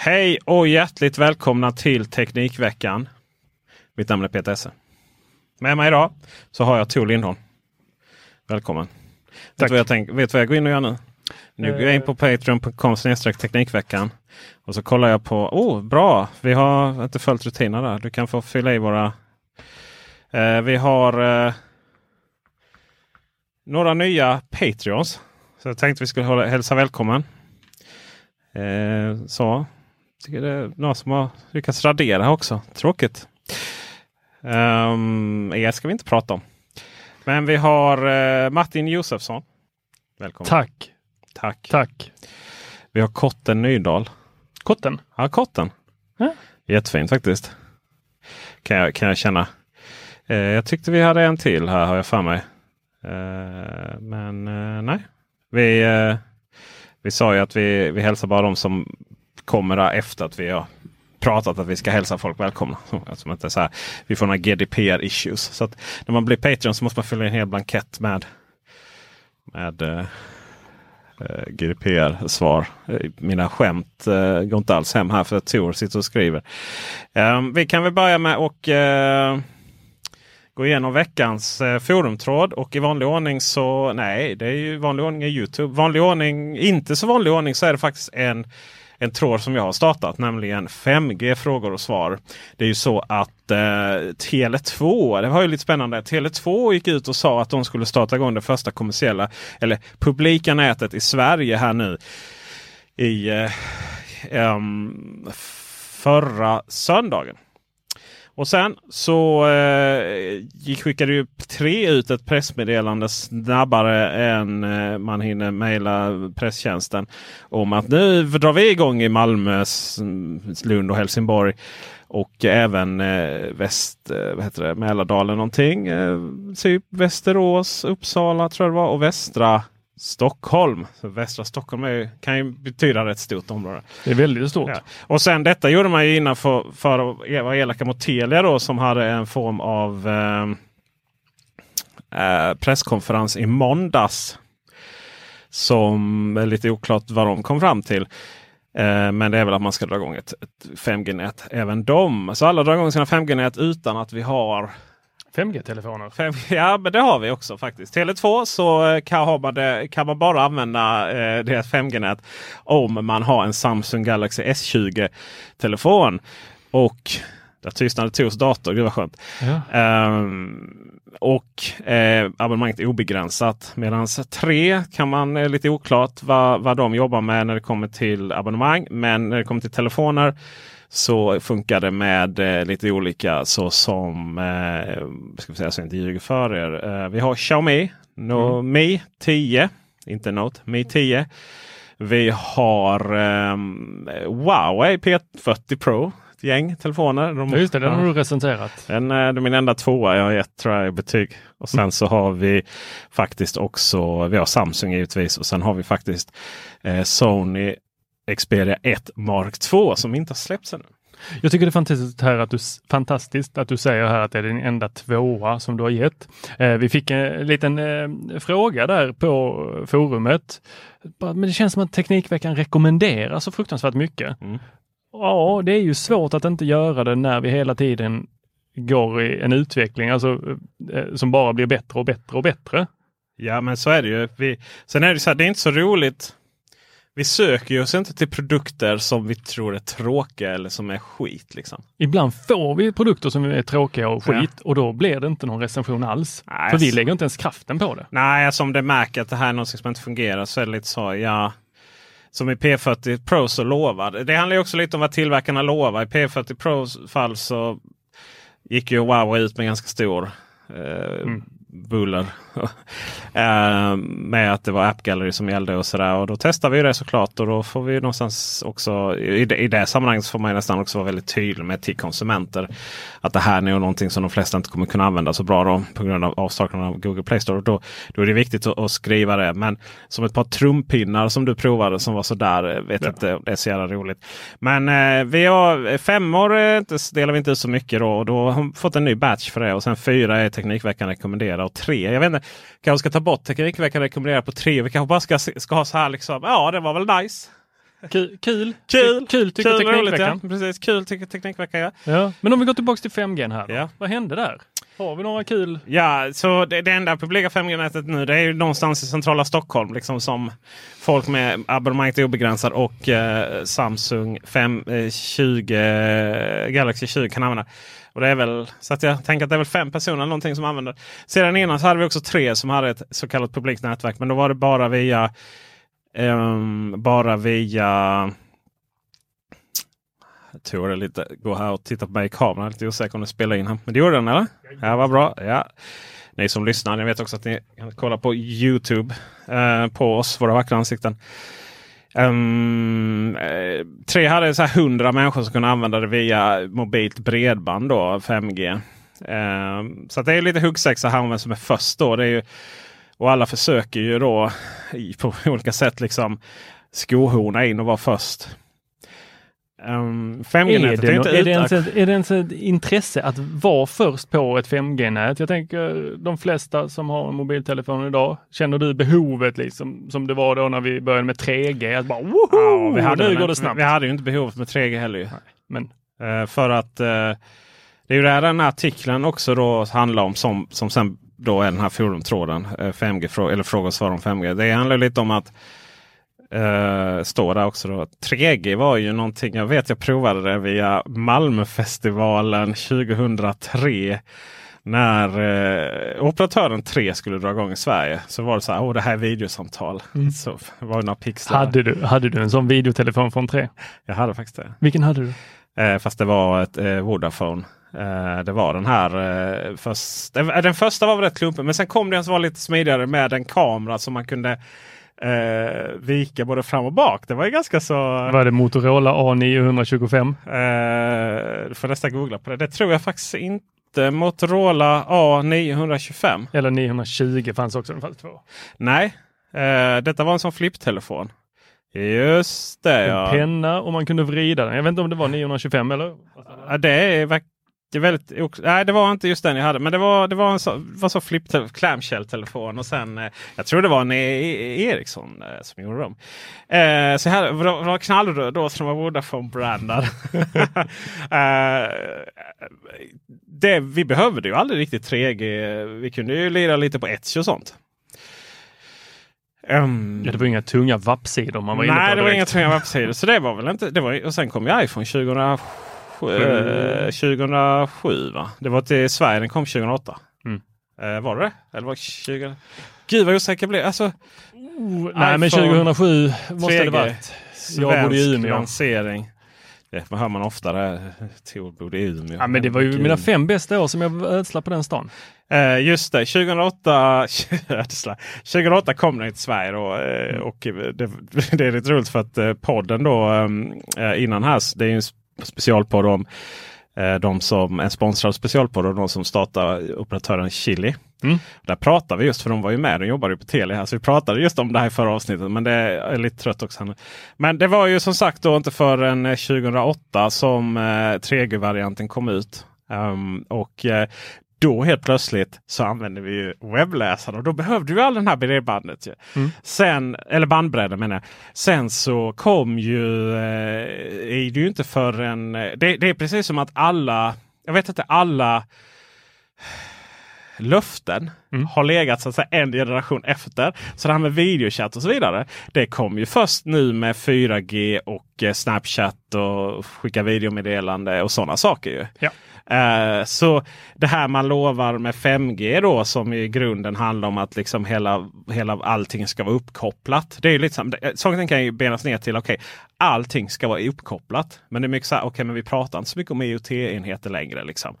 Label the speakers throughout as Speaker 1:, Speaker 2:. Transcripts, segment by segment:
Speaker 1: Hej och hjärtligt välkomna till Teknikveckan. Mitt namn är Peter Esse. Med mig idag så har jag Tor Lindholm. Välkommen. Vet du vad jag, tänk, vet vad jag går in och gör nu? Nu går jag in på patreon.com teknikveckan. Och så kollar jag på, oh bra, vi har inte följt rutinerna där. Du kan få fylla i våra... Eh, vi har eh, några nya Patreons. Så jag tänkte vi skulle hålla, hälsa välkommen. Eh, så. Tycker det är några som har lyckats radera också. Tråkigt. Um, er ska vi inte prata om. Men vi har uh, Martin Josefsson. Välkommen.
Speaker 2: Tack.
Speaker 1: Tack.
Speaker 2: Tack.
Speaker 1: Vi har Kotten Nydahl.
Speaker 2: Kotten?
Speaker 1: Ja, Kotten.
Speaker 2: Ja.
Speaker 1: Jättefint faktiskt. Kan jag, kan jag känna. Uh, jag tyckte vi hade en till här har jag för mig. Uh, men nej. Vi, vi sa ju att vi, vi hälsar bara de som kommer där efter att vi har pratat att vi ska hälsa folk välkomna. Alltså inte så här, vi får några GDPR issues. Så att när man blir Patreon så måste man fylla i en hel blankett med, med eh, eh GDPR-svar. Mina skämt eh, går inte alls hem här för Tor sitter och skriver. Eh, vi kan väl börja med att eh, gå igenom veckans eh, forumtråd. Och i vanlig ordning så nej, det är ju vanlig ordning i Youtube. Vanlig ordning, inte så vanlig ordning så är det faktiskt en en tråd som jag har startat, nämligen 5G frågor och svar. Det är ju så att eh, Tele2, det var ju lite spännande. Tele2 gick ut och sa att de skulle starta igång det första kommersiella eller publika nätet i Sverige här nu i eh, um, förra söndagen. Och sen så eh, skickade ju tre ut ett pressmeddelande snabbare än eh, man hinner mejla presstjänsten. Om att nu drar vi igång i Malmö, Lund och Helsingborg. Och även eh, väst, eh, vad heter det, Mälardalen någonting. Eh, typ Västerås, Uppsala tror jag det var och västra Stockholm. Så västra Stockholm är, kan ju betyda ett stort område.
Speaker 2: Det är väldigt stort. Ja.
Speaker 1: Och sen detta gjorde man ju innan för, för att vara elaka mot Telia då som hade en form av eh, eh, presskonferens i måndags. Som är lite oklart vad de kom fram till. Eh, men det är väl att man ska dra igång ett, ett 5G-nät även de. Så alla drar igång sina 5G-nät utan att vi har
Speaker 2: 5G-telefoner?
Speaker 1: 5G, ja, men det har vi också faktiskt. Tele2 så eh, kan, man, det, kan man bara använda eh, deras 5G-nät om man har en Samsung Galaxy S20-telefon. Och där tystnade Tors dator, gud vad skönt. Ja. Um, och eh, abonnemanget är obegränsat. Medan 3 kan man eh, lite oklart vad, vad de jobbar med när det kommer till abonnemang. Men när det kommer till telefoner så funkar det med eh, lite olika så som, eh, ska vi säga så jag inte ljuger för er. Eh, vi har Xiaomi no, mm. Mi 10, inte Note, Mi 10. Vi har eh, Huawei P40 Pro. Ett gäng telefoner.
Speaker 2: De, Just det, den har du recenserat.
Speaker 1: Den är min enda tvåa jag har gett tror jag, betyg. Och sen mm. så har vi faktiskt också, vi har Samsung givetvis och sen har vi faktiskt eh, Sony Xperia 1 Mark 2 som inte har släppts ännu.
Speaker 2: Jag tycker det är fantastiskt, här att du, fantastiskt att du säger här att det är din enda tvåa som du har gett. Eh, vi fick en liten eh, fråga där på forumet. Men det känns som att Teknikveckan rekommenderar så fruktansvärt mycket. Mm. Ja, det är ju svårt att inte göra det när vi hela tiden går i en utveckling alltså, eh, som bara blir bättre och bättre och bättre.
Speaker 1: Ja, men så är det ju. Vi, sen är det så här, det är inte så roligt vi söker oss inte till produkter som vi tror är tråkiga eller som är skit. Liksom.
Speaker 2: Ibland får vi produkter som är tråkiga och skit ja. och då blir det inte någon recension alls. Nej, För vi lägger inte ens kraften på det.
Speaker 1: Nej, alltså om det märker att det här är något som inte fungerar så är det lite så. Ja, som i P40 Pro så lovar. Det handlar också lite om vad tillverkarna lovar. I P40 Pros fall så gick ju Huawei ut med ganska stor eh, mm buller. eh, med att det var App Gallery som gällde och sådär. Och då testar vi det såklart. Och då får vi någonstans också i det, i det sammanhanget får man nästan också vara väldigt tydlig med till konsumenter. Att det här är någonting som de flesta inte kommer kunna använda så bra då, på grund av avsaknaden av Google Play Store. Och då, då är det viktigt att, att, skriva det. Men som ett par trumpinnar som du provade som var sådär. Eh, vet ja. inte, det är så jävla roligt. Men eh, vi har femmor eh, delar vi inte ut så mycket då. Och då har vi fått en ny batch för det. Och sen fyra är Teknikveckan rekommenderar. Och tre, jag vet inte, kanske ska ta bort Teknikveckan rekommenderar på tre. Vi kanske bara ska, ska ha så här liksom. Ja, det var väl nice.
Speaker 2: Kul, kul,
Speaker 1: kul,
Speaker 2: kul tycker kul,
Speaker 1: Teknikveckan. ja. Precis, kul tycker Teknikveckan. Ja.
Speaker 2: ja. Men om vi går tillbaka till 5G här. Ja. Vad hände där? Har vi några kul?
Speaker 1: Ja, så det, det enda publika 5G-nätet nu det är ju någonstans i centrala Stockholm. Liksom som folk med abonnemang obegränsad och eh, Samsung 5, eh, 20, Galaxy 20 kan använda. Och det är väl, så att jag tänker att det är väl fem personer eller någonting som använder. Sedan innan så hade vi också tre som hade ett så kallat publikt nätverk. Men då var det bara via um, bara via jag tror det lite. Gå här och titta på mig i kameran. Jag är lite osäker om den spelar in här. Men det gjorde den eller? Ja, vad bra. Ja. Ni som lyssnar, ni vet också att ni kan kolla på Youtube eh, på oss, våra vackra ansikten. Um, tre hade så här 100 människor som kunde använda det via mobilt bredband då, 5G. Um, ehm, så det är lite huggsexa här om vem som är först. Då. Det är ju, och alla försöker ju då på olika sätt liksom skohorna in och vara först. Um, 5G-nätet är, inte
Speaker 2: är, det ens ett, är det ens ett intresse att vara först på ett 5G-nät? Jag tänker de flesta som har en mobiltelefon idag, känner du behovet liksom som det var då när vi började med 3G? Att bara, woho, ja, vi hade, nu går det snabbt.
Speaker 1: Vi, hade ju inte behovet med 3G heller. Nej, men. Uh, för att uh, det är ju där den här artikeln också då handlar om som, som sen då är den här forumtråden. Uh, 5G, eller fråga och svar om 5G. Det handlar lite om att Uh, står där också då. 3G var ju någonting. Jag vet jag provade det via Malmöfestivalen 2003. När uh, operatören 3 skulle dra igång i Sverige så var det så här. Åh, det här är videosamtal. Mm. Så var det några pixlar.
Speaker 2: Hade du, hade du en sån videotelefon från 3?
Speaker 1: Jag hade faktiskt det.
Speaker 2: Vilken hade du?
Speaker 1: Uh, fast det var ett uh, Vodafone. Det var den här. Först, den första var väl rätt klumpig men sen kom det en som var lite smidigare med en kamera som man kunde eh, vika både fram och bak. Det var ju ganska så.
Speaker 2: Var det Motorola A925?
Speaker 1: Eh, du får nästan googla på det. Det tror jag faktiskt inte. Motorola A925.
Speaker 2: Eller 920 fanns också. Fanns två.
Speaker 1: Nej, eh, detta var en sån flipptelefon. Just det. En
Speaker 2: ja. penna och man kunde vrida den. Jag vet inte om det var 925 eller?
Speaker 1: Ja, det är det, är väldigt, nej, det var inte just den jag hade. Men det var, det var en så, var så flip clamshell-telefon. Och sen, eh, jag tror det var en e e Ericsson eh, som gjorde dem. Eh, så här, det var knallröd då som var Vodafone-brandad. eh, det, vi behövde ju aldrig riktigt 3G. Vi kunde ju lira lite på Etch och sånt.
Speaker 2: Um, ja, det var inga tunga WAP-sidor man var
Speaker 1: nej,
Speaker 2: inne på.
Speaker 1: Nej, det var inga tunga WAP-sidor. Så det var väl inte. Det var, och sen kom ju iPhone 2007 2007 va? Det var till Sverige, den kom 2008. Mm. Eh, var det det? Eller var det 20... Gud vad osäker jag blev. Alltså,
Speaker 2: oh, nej men 2007 måste det varit.
Speaker 1: Jag bodde i Umeå. lansering. Det hör man oftare. Tor bodde i Umeå.
Speaker 2: Ja, men det var ju mina fem bästa år som jag ödslade på den stan.
Speaker 1: Eh, just det, 2008, 2008 kom den till Sverige. Då, eh, mm. och det, det, är lite roligt för att eh, podden då eh, innan här, det är en specialpodd om eh, de som är sponsrad specialpodd och de som startar operatören Chili. Mm. Där pratar vi just, för de var ju med och jobbade på Telia. Så vi pratade just om det här i förra avsnittet. Men det är lite trött också. Men det var ju som sagt då inte förrän 2008 eh, som eh, 3G-varianten kom ut. Um, och eh, då helt plötsligt så använde vi webbläsaren och då behövde vi all den här bredbandet. Mm. Sen, eller bandbredden menar jag. Sen så kom ju, eh, är det ju inte förrän, det, det är precis som att alla, jag vet inte alla löften mm. har legat så att säga en generation efter. Så det här med videochatt och så vidare. Det kom ju först nu med 4G och eh, Snapchat och skicka videomeddelande och sådana saker. Ju. Ja. Uh, så det här man lovar med 5G då som i grunden handlar om att liksom hela, hela allting ska vara uppkopplat. Det är ju liksom, saken kan ju benas ner till okej, okay, allting ska vara uppkopplat. Men det är mycket så här, okej, okay, men vi pratar inte så mycket om IoT-enheter längre. Liksom.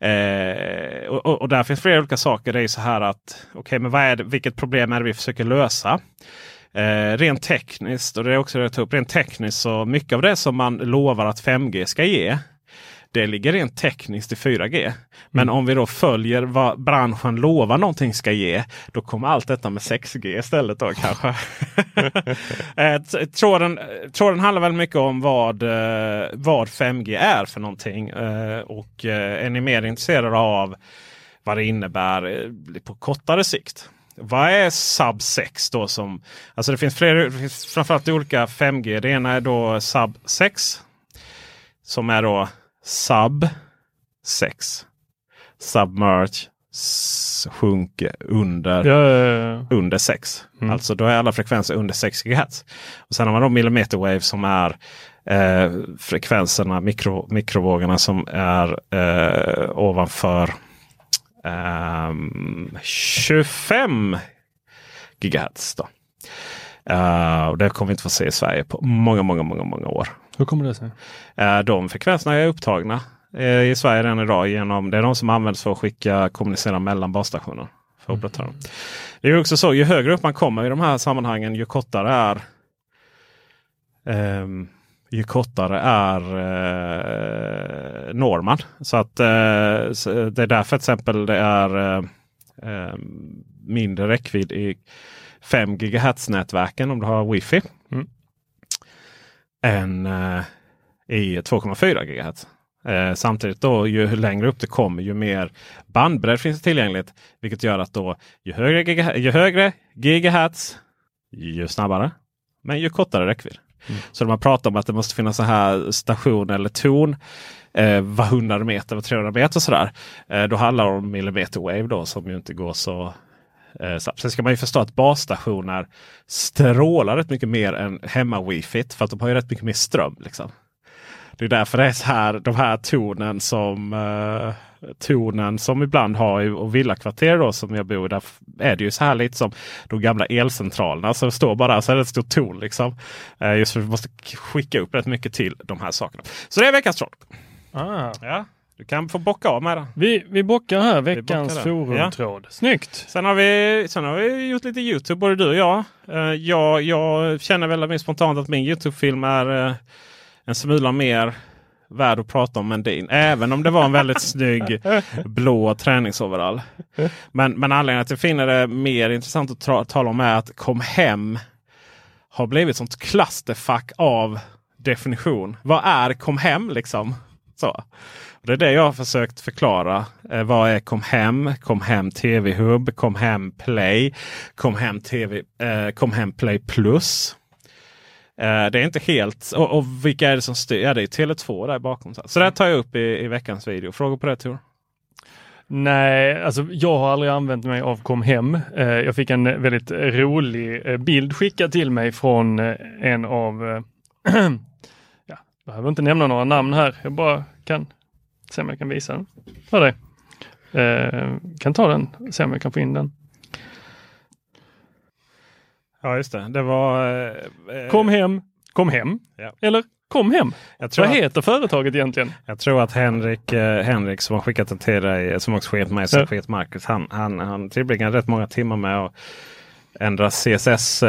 Speaker 1: Eh, och, och, där finns flera olika saker. Det är så här att okay, men vad är det, vilket problem är det vi försöker lösa? Eh, rent tekniskt, och det är också det jag tar upp, rent tekniskt så mycket av det som man lovar att 5G ska ge det ligger rent tekniskt i 4G. Men mm. om vi då följer vad branschen lovar någonting ska ge. Då kommer allt detta med 6G istället då kanske. eh, tråden, tråden handlar väldigt mycket om vad, eh, vad 5G är för någonting. Eh, och är ni mer intresserade av vad det innebär på kortare sikt. Vad är sub 6 då? Som, alltså det finns, flera, framförallt olika 5G. Det ena är då sub 6. Som är då sub 6. Submerge sjunker under,
Speaker 2: ja, ja, ja.
Speaker 1: under 6. Mm. Alltså då är alla frekvenser under 6 GHz. Och sen har man då millimeter wave som är eh, frekvenserna, mikro, mikrovågorna som är eh, ovanför eh, 25 GHz. Då. Uh, och det kommer vi inte få se i Sverige på många, många, många, många år.
Speaker 2: Hur kommer det sig?
Speaker 1: Uh, de frekvenserna är upptagna uh, i Sverige redan idag. Genom, det är de som används för att skicka kommunicera mellan basstationer. För mm. Det är också så, ju högre upp man kommer i de här sammanhangen, ju kortare är um, ju kortare är eh, normen. Så att eh, så det är därför till exempel det är eh, mindre räckvidd i 5 GHz nätverken om du har wifi. Mm. Än eh, i 2,4 GHz. Eh, samtidigt då ju längre upp det kommer ju mer bandbredd finns tillgängligt. Vilket gör att då ju högre, giga, ju högre gigahertz ju snabbare. Men ju kortare räckvidd. Mm. Så när man pratar om att det måste finnas så här station eller ton eh, var 100 meter, var 300 meter sådär. Eh, då handlar det om millimeter wave då som ju inte går så Eh, sen ska man ju förstå att basstationer strålar rätt mycket mer än hemma wifi för att de har ju rätt mycket mer ström. Liksom. Det är därför det är så här, de här tonen som uh, tonen som ibland har i och villakvarter då, som jag bor där. Är det ju så här lite som de gamla elcentralerna. Så det står bara så är det ett stort ton. Liksom. Uh, just för att vi måste skicka upp rätt mycket till de här sakerna. Så det är veckans troll.
Speaker 2: Ah.
Speaker 1: Ja. Du kan få bocka av med den.
Speaker 2: Vi, vi bockar här veckans forumtråd. Ja. Snyggt!
Speaker 1: Sen har, vi, sen har vi gjort lite Youtube både du och jag. Uh, jag, jag känner väldigt mer spontant att min Youtube-film är uh, en smula mer värd att prata om än din. Även om det var en väldigt snygg blå träningsoverall. Men, men anledningen till att jag finner det mer intressant att tala om är att Kom Hem har blivit sånt clusterfuck av definition. Vad är Kom Hem liksom? Så. Det är det jag har försökt förklara. Eh, vad är Kom Hem? Kom Hem TV Hub, Kom Hem Play, Kom Hem, TV, eh, Kom Hem Play Plus. Eh, det är inte helt... Och, och, vilka är det som styr? Ja, det är Tele2 där bakom. Så det tar jag upp i, i veckans video. Frågor på det Tor?
Speaker 2: Nej, alltså jag har aldrig använt mig av Kom Hem. Eh, jag fick en väldigt rolig eh, bild skickad till mig från eh, en av, ja, jag behöver inte nämna några namn här, jag bara kan Se om jag kan visa den för dig. Eh, kan ta den, se om jag kan få in den.
Speaker 1: Ja just det, det var...
Speaker 2: Eh, kom hem, kom hem. Ja. Eller kom hem. Vad att, heter företaget egentligen?
Speaker 1: Jag tror att Henrik, eh, Henrik som har skickat den till dig, som också skickat mig, som ja. skickat Marcus. Han, han, han tillbringar rätt många timmar med att ändra CSS.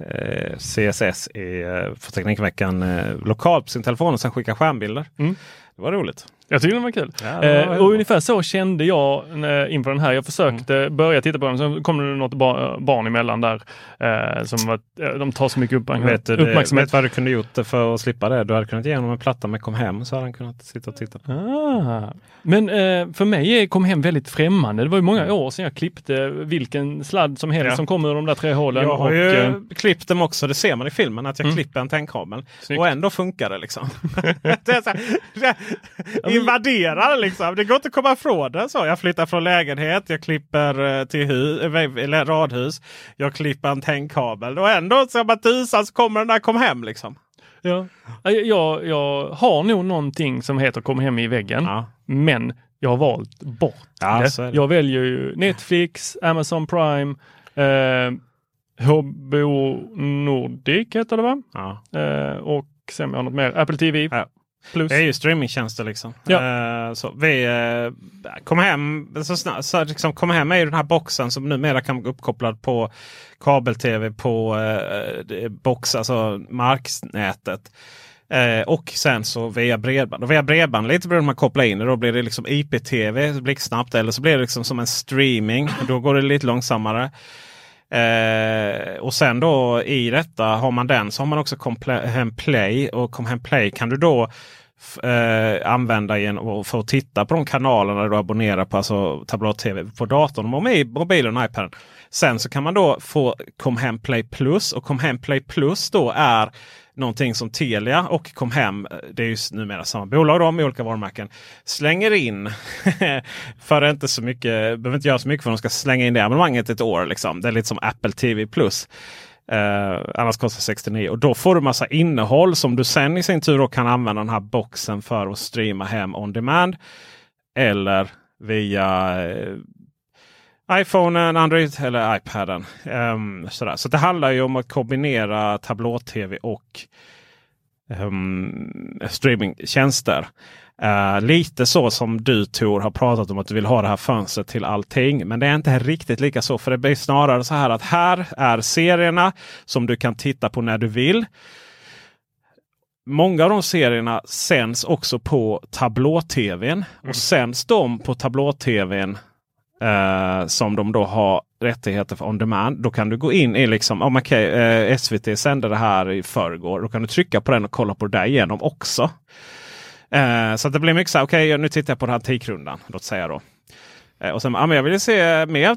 Speaker 1: Eh, CSS i, eh, för Teknikveckan eh, lokalt på sin telefon och sen skicka skärmbilder. Mm. Det var roligt.
Speaker 2: Jag tycker den var kul. Ja, var eh, och ungefär så kände jag eh, inför den här. Jag försökte mm. börja titta på den, sen kom det något bar, barn emellan där. Eh, som var, eh, de tar så mycket upp,
Speaker 1: vet du, uppmärksamhet. Vet vad du kunde gjort för att slippa det? Du hade kunnat ge honom en platta med Kom hem så hade han kunnat sitta och titta.
Speaker 2: Ah. Men eh, för mig är Kom hem väldigt främmande. Det var ju många mm. år sedan jag klippte vilken sladd som helst ja. som kom ur de där tre hålen.
Speaker 1: Jag har och, ju eh, klippt dem också. Det ser man i filmen att jag mm. klipper en tändkabel. Och ändå funkar det liksom. det invaderar liksom. Det går inte att komma ifrån det. Så jag flyttar från lägenhet, jag klipper eh, till hu eller radhus. Jag klipper en tändkabel och ändå som att tusan så kommer den där kom hem liksom.
Speaker 2: Ja. Jag, jag har nog någonting som heter kom hem i väggen. Ja. Men jag har valt bort ja, det. Jag väljer ju Netflix, Amazon Prime, eh, HBO Nordic heter det va? Ja. Eh, och sen har jag något mer, Apple TV. Ja. Plus.
Speaker 1: Det är ju streamingtjänster liksom.
Speaker 2: Ja.
Speaker 1: Eh, så vi eh, kom hem. Så snart, så liksom, kom hem ju den här boxen som numera kan vara uppkopplad på kabel-tv på eh, box, alltså marknätet. Eh, och sen så via bredband. Och via bredband, lite beroende på man kopplar in det. Då blir det liksom IPTV blixtsnabbt. Eller så blir det liksom som en streaming. Då går det lite långsammare. Eh, och sen då i detta har man den så har man också Comhem Play. Och Comhem Play kan du då eh, använda igen för att titta på de kanalerna du abonnerar på. Alltså tablå-tv på datorn, mobilen och iPaden. Sen så kan man då få Comhem Play Plus. Och Comhem Play Plus då är någonting som Telia och Comhem, eh, det är ju numera samma bolag då, med olika varumärken, slänger in. för inte så mycket, behöver inte göra så mycket för att de ska slänga in det abonnemanget ett år. Liksom. Det är lite som Apple TV Plus. Eh, annars kostar 69 och då får du massa innehåll som du sen i sin tur kan använda den här boxen för att streama hem on demand. Eller via eh, iPhonen, Android eller iPaden. Um, sådär. Så det handlar ju om att kombinera tablå-tv och um, streamingtjänster. Uh, lite så som du Tor har pratat om att du vill ha det här fönstret till allting. Men det är inte riktigt lika så. För det blir snarare så här att här är serierna som du kan titta på när du vill. Många av de serierna sänds också på tablå-tvn. Mm. Och sänds de på tablå-tvn Uh, som de då har rättigheter för on demand. Då kan du gå in i liksom, oh, okay, uh, eh, SVT sände det här i förrgår. Då kan du trycka på den och kolla på det där igenom också. Eh, så det blir mycket så här, okej okay, nu tittar jag på den här Antikrundan. Låt säga då. Eh, och sen, ja, men jag vill se mer av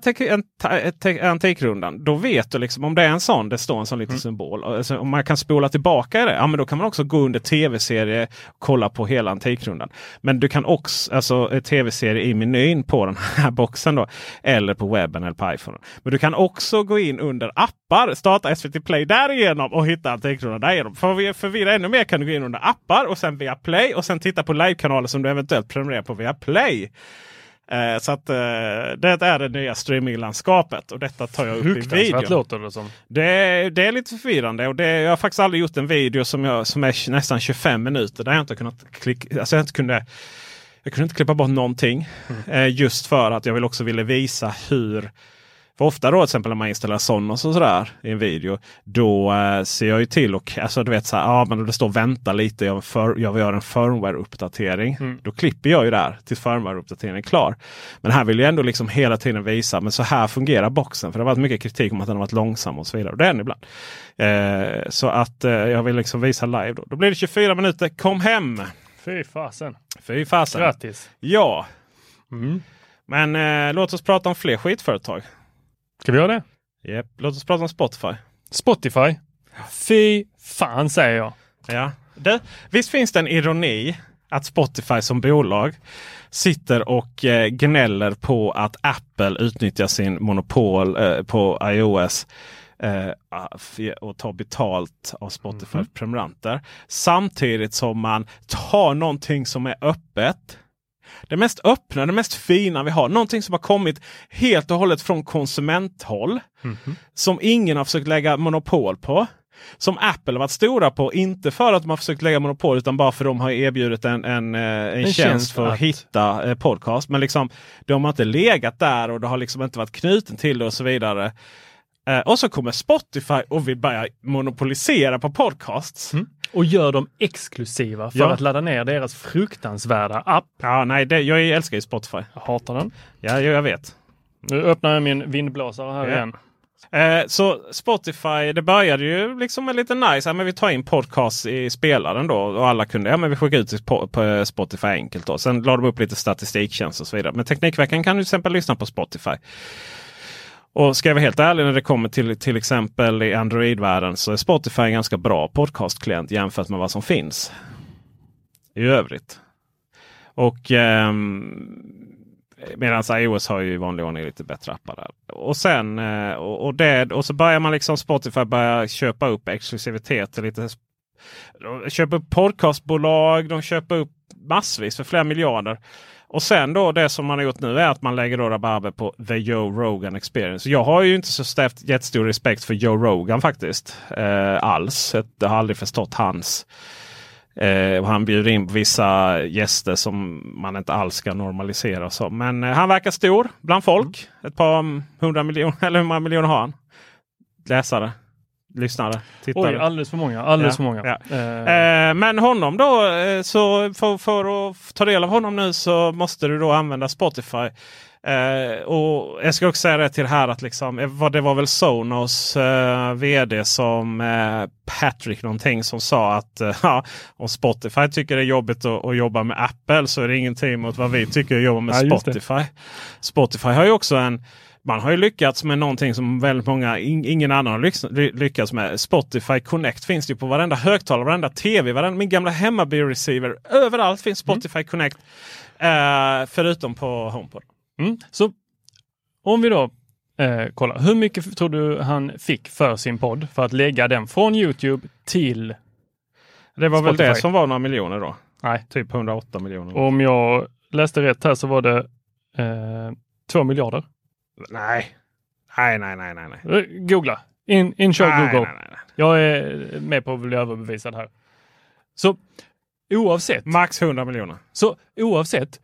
Speaker 1: Antikrundan. Då vet du liksom om det är en sån, det står en sån liten mm. symbol. Alltså, om man kan spola tillbaka i det, ja men då kan man också gå under tv-serie och kolla på hela Antikrundan. Men du kan också, alltså tv-serie i menyn på den här boxen då. Eller på webben eller på iPhone. Men du kan också gå in under appar, starta SVT Play därigenom och hitta Antikrundan därigenom. För att förvirra ännu mer kan du gå in under appar och sen via Play och sen titta på livekanaler som du eventuellt prenumererar på via Play. Eh, så att eh, det är det nya streaminglandskapet och detta tar jag upp i videon.
Speaker 2: låter det som.
Speaker 1: Det, det är lite förvirrande och det, jag har faktiskt aldrig gjort en video som, jag, som är nästan 25 minuter där jag inte kunnat klicka. Alltså jag inte kunde jag kunde inte klippa bort någonting. Mm. Eh, just för att jag vill också ville visa hur för ofta då till exempel när man installerar Sonos och sådär i en video. Då eh, ser jag ju till och alltså du vet så här, ja men det står vänta lite. Jag, för, jag vill göra en firmware-uppdatering. Mm. Då klipper jag ju där tills firmware-uppdateringen är klar. Men här vill jag ändå liksom hela tiden visa, men så här fungerar boxen. För det har varit mycket kritik om att den har varit långsam och så vidare. Och det är den ibland. Eh, så att eh, jag vill liksom visa live. Då. då blir det 24 minuter. Kom hem!
Speaker 2: Fy fasen!
Speaker 1: Fy fasen!
Speaker 2: Grattis!
Speaker 1: Ja! Mm. Men eh, låt oss prata om fler skitföretag.
Speaker 2: Ska vi göra det?
Speaker 1: Yep. Låt oss prata om Spotify.
Speaker 2: Spotify? Fy fan säger jag.
Speaker 1: Ja. Det, visst finns det en ironi att Spotify som bolag sitter och eh, gnäller på att Apple utnyttjar sin monopol eh, på iOS eh, och tar betalt av Spotify mm. prenumeranter. Samtidigt som man tar någonting som är öppet det mest öppna, det mest fina vi har. Någonting som har kommit helt och hållet från konsumenthåll. Mm -hmm. Som ingen har försökt lägga monopol på. Som Apple har varit stora på. Inte för att de har försökt lägga monopol utan bara för att de har erbjudit en, en, eh, en, en tjänst för att, att hitta eh, podcast. Men liksom, de har inte legat där och det har liksom inte varit knuten till det och så vidare. Eh, och så kommer Spotify och vill börja monopolisera på podcasts. Mm.
Speaker 2: Och gör dem exklusiva för ja. att ladda ner deras fruktansvärda app.
Speaker 1: Ja, nej, det, jag älskar ju Spotify.
Speaker 2: Jag hatar den.
Speaker 1: Ja, jag vet.
Speaker 2: Nu öppnar jag min vindblåsare här ja. igen.
Speaker 1: Eh, så Spotify, det började ju liksom med lite nice. Ja, men vi tar in podcast i spelaren då och alla kunde. Ja, men vi skickar ut på, på Spotify enkelt. Då. Sen lade de upp lite statistiktjänst och så vidare. Men Teknikveckan kan du till exempel lyssna på Spotify. Och ska jag vara helt ärlig när det kommer till till exempel i Android-världen så är Spotify en ganska bra podcastklient jämfört med vad som finns i övrigt. Och eh, Medan iOS har ju i vanlig ordning lite bättre appar. Där. Och sen eh, och, och, det, och så börjar man liksom Spotify börja köpa upp exklusivitet. Lite, köper upp podcastbolag, de köper upp massvis för flera miljarder. Och sen då det som man har gjort nu är att man lägger då rabarber på The Joe Rogan Experience. Jag har ju inte så stäft, jättestor respekt för Joe Rogan faktiskt. Eh, alls. Jag har aldrig förstått hans Eh, och han bjuder in vissa gäster som man inte alls ska normalisera. Så. Men eh, han verkar stor bland folk. Mm. Ett par hundra miljoner, eller hur många miljoner har han? Läsare, lyssnare, tittare.
Speaker 2: Oj, alldeles för många. Alldeles
Speaker 1: ja,
Speaker 2: för många.
Speaker 1: Ja. Eh. men honom då, eh, så för, för, att ta del av honom nu så måste du då använda Spotify. Uh, och Jag ska också säga det till här att liksom, eh, det var väl Sonos vd som Patrick någonting som sa att uh, om Spotify tycker det är jobbigt att, att, jobba med Apple så är det ingenting mot vad vi tycker att jobba med ja, Spotify. Spotify har ju också en man har ju lyckats med någonting som väldigt många, ingen annan har lyckats med. Spotify Connect finns ju på varenda högtalare, varenda tv, varenda, min gamla hemmaby-receiver. Överallt finns mm. Spotify mm. Connect. förutom på HomePod.
Speaker 2: Mm. Så om vi då eh, kollar, hur mycket tror du han fick för sin podd för att lägga den från Youtube till
Speaker 1: Det var Spotify. väl det som var några miljoner då?
Speaker 2: Nej.
Speaker 1: Typ 108 miljoner.
Speaker 2: Om jag läste rätt här så var det eh, 2 miljarder.
Speaker 1: Nej. Nej, nej, nej, nej. nej.
Speaker 2: Eh, googla. In, inkör Google. Nej, nej, nej. Jag är med på att bli överbevisad här. Så oavsett.
Speaker 1: Max 100 miljoner.
Speaker 2: Så oavsett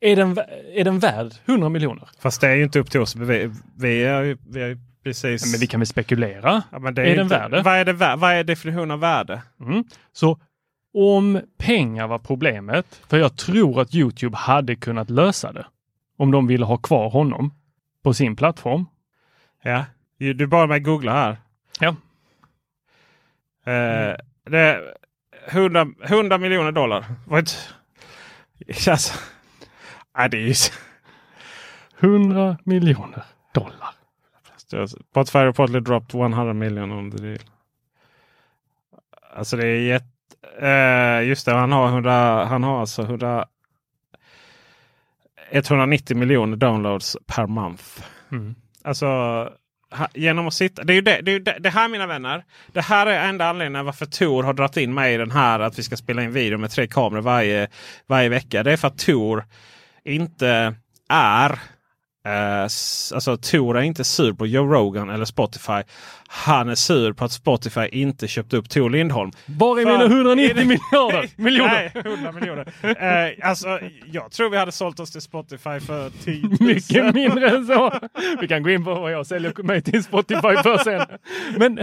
Speaker 2: är den, är den värd 100 miljoner?
Speaker 1: Fast det är ju inte upp till oss. Vi, vi är ju vi är precis...
Speaker 2: Men vi kan väl spekulera? Ja, är, är den värd
Speaker 1: vad är, det, vad är definitionen av värde?
Speaker 2: Mm. Så om pengar var problemet, för jag tror att Youtube hade kunnat lösa det. Om de ville ha kvar honom på sin plattform.
Speaker 1: Ja, du bara med googla här.
Speaker 2: Ja.
Speaker 1: Uh, det är 100, 100 miljoner dollar. Vad alltså,
Speaker 2: Ja, det är 100 miljoner dollar.
Speaker 1: Spotify reportedly dropped 100 million on the deal. Alltså det är jätte... Uh, just det, han har, 100, han har alltså 100, 190 miljoner downloads per month. Mm. Alltså genom att sitta. Det är ju det, det, är det, det, här mina vänner. Det här är enda anledningen varför Tor har dragit in mig i den här att vi ska spela in video med tre kameror varje, varje vecka. Det är för att Tor inte är Uh, alltså Tor är inte sur på Joe Rogan eller Spotify. Han är sur på att Spotify inte köpte upp Tor Lindholm.
Speaker 2: Var är mina 190 miljarder? miljoner?
Speaker 1: Nej, 100 miljoner. Uh, alltså, jag tror vi hade sålt oss till Spotify för 10 000.
Speaker 2: Mycket mindre än så. Vi kan gå in på vad jag säljer mig till Spotify för sen. Men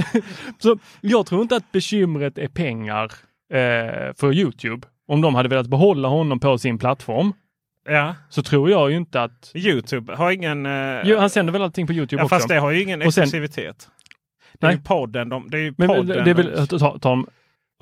Speaker 2: så, jag tror inte att bekymret är pengar uh, för Youtube. Om de hade velat behålla honom på sin plattform
Speaker 1: Ja.
Speaker 2: Så tror jag ju inte att...
Speaker 1: Youtube har ingen... Uh...
Speaker 2: Jo, han sänder väl allting på Youtube
Speaker 1: ja,
Speaker 2: också?
Speaker 1: Fast det har ju ingen exklusivitet. Det är ju podden. De, det är ju
Speaker 2: men,
Speaker 1: podden.
Speaker 2: det är väl, ta, ta,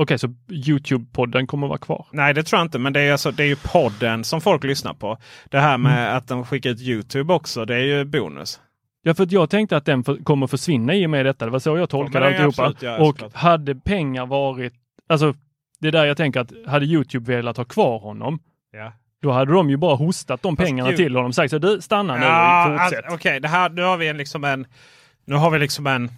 Speaker 2: Okej, så Youtube-podden kommer att vara kvar?
Speaker 1: Nej, det tror jag inte. Men det är, alltså, det är ju podden som folk lyssnar på. Det här med mm. att de skickar ut Youtube också, det är ju bonus.
Speaker 2: Ja, för jag tänkte att den för, kommer försvinna i och med detta. Det var så jag tolkade ja, alltihopa. Absolut, ja, och såklart. hade pengar varit... Alltså, det är där jag tänker att hade Youtube velat ha kvar honom,
Speaker 1: ja.
Speaker 2: Då hade de ju bara hostat de pengarna till honom och sagt så du stanna nu ja, och fortsätt.
Speaker 1: Okej, okay, nu har vi en liksom en... Nu har vi liksom en...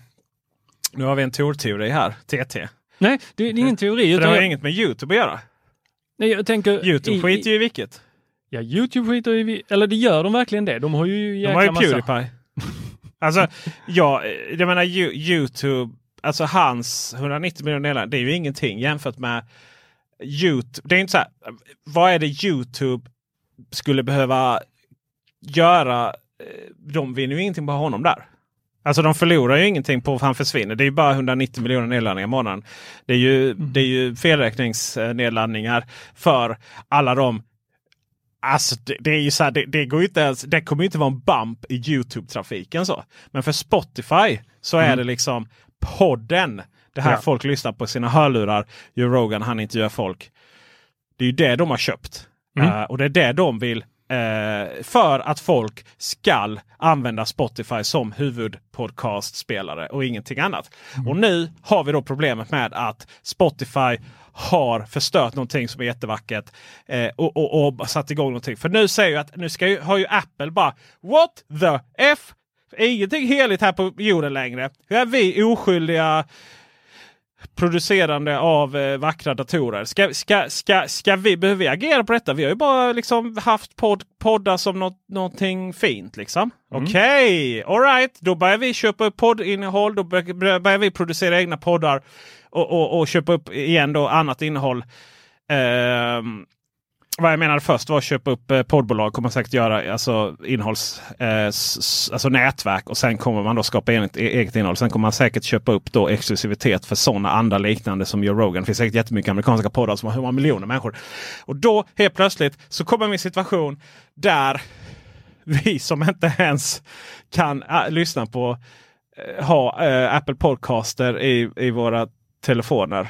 Speaker 1: Nu har vi en Tor-teori här, TT.
Speaker 2: Nej, det är ingen teori.
Speaker 1: För det har jag... inget med Youtube att göra.
Speaker 2: Nej, jag tänker...
Speaker 1: Youtube i, skiter ju i vilket.
Speaker 2: Ja, Youtube skiter i... Eller det gör de verkligen det. De har ju
Speaker 1: De har ju Pewdiepie. alltså, ja, jag menar Youtube, alltså hans 190 miljoner delar, det är ju ingenting jämfört med Youtube. Det är inte så här, vad är det Youtube skulle behöva göra? Eh, de vinner ju ingenting på honom där. Alltså de förlorar ju ingenting på att han försvinner. Det är ju bara 190 miljoner nedladdningar i månaden. Det är ju, mm. det är ju felräkningsnedladdningar för alla de Alltså det, det, är ju så här, det, det, går inte ens, det kommer inte vara en bump i Youtube-trafiken. så. Men för Spotify så är mm. det liksom podden det här ja. folk lyssnar på sina hörlurar. Joe Rogan han intervjuar folk. Det är ju det de har köpt. Mm. Uh, och det är det de vill uh, för att folk skall använda Spotify som huvudpodcastspelare och ingenting annat. Mm. Och nu har vi då problemet med att Spotify har förstört någonting som är jättevackert eh, och, och, och, satt igång någonting. För nu säger jag att nu ska ju, har ju Apple bara What the F? Ingenting heligt här på jorden längre. Hur är vi oskyldiga producerande av eh, vackra datorer. Ska, ska, ska, ska vi, behöver vi agera på detta? Vi har ju bara liksom haft podd, poddar som något, någonting fint. Liksom.
Speaker 2: Mm.
Speaker 1: Okej, okay. alright. Då börjar vi köpa upp poddinnehåll. Då bör- börjar vi producera egna poddar och, och, och köpa upp igen då annat innehåll. Ehm, vad jag menade först var att köpa upp eh, poddbolag. kommer säkert göra alltså innehålls, eh, s- alltså nätverk och sen kommer man då skapa eget, e-, eget innehåll. Sen kommer man säkert köpa upp då exklusivitet för sådana andra liknande som Joe Rogan. Det finns säkert jättemycket amerikanska poddar som har hur många miljoner människor. Och då helt plötsligt så kommer vi i en situation där vi som inte ens kan äh, lyssna på äh, ha äh, Apple Podcaster i, i våra telefoner.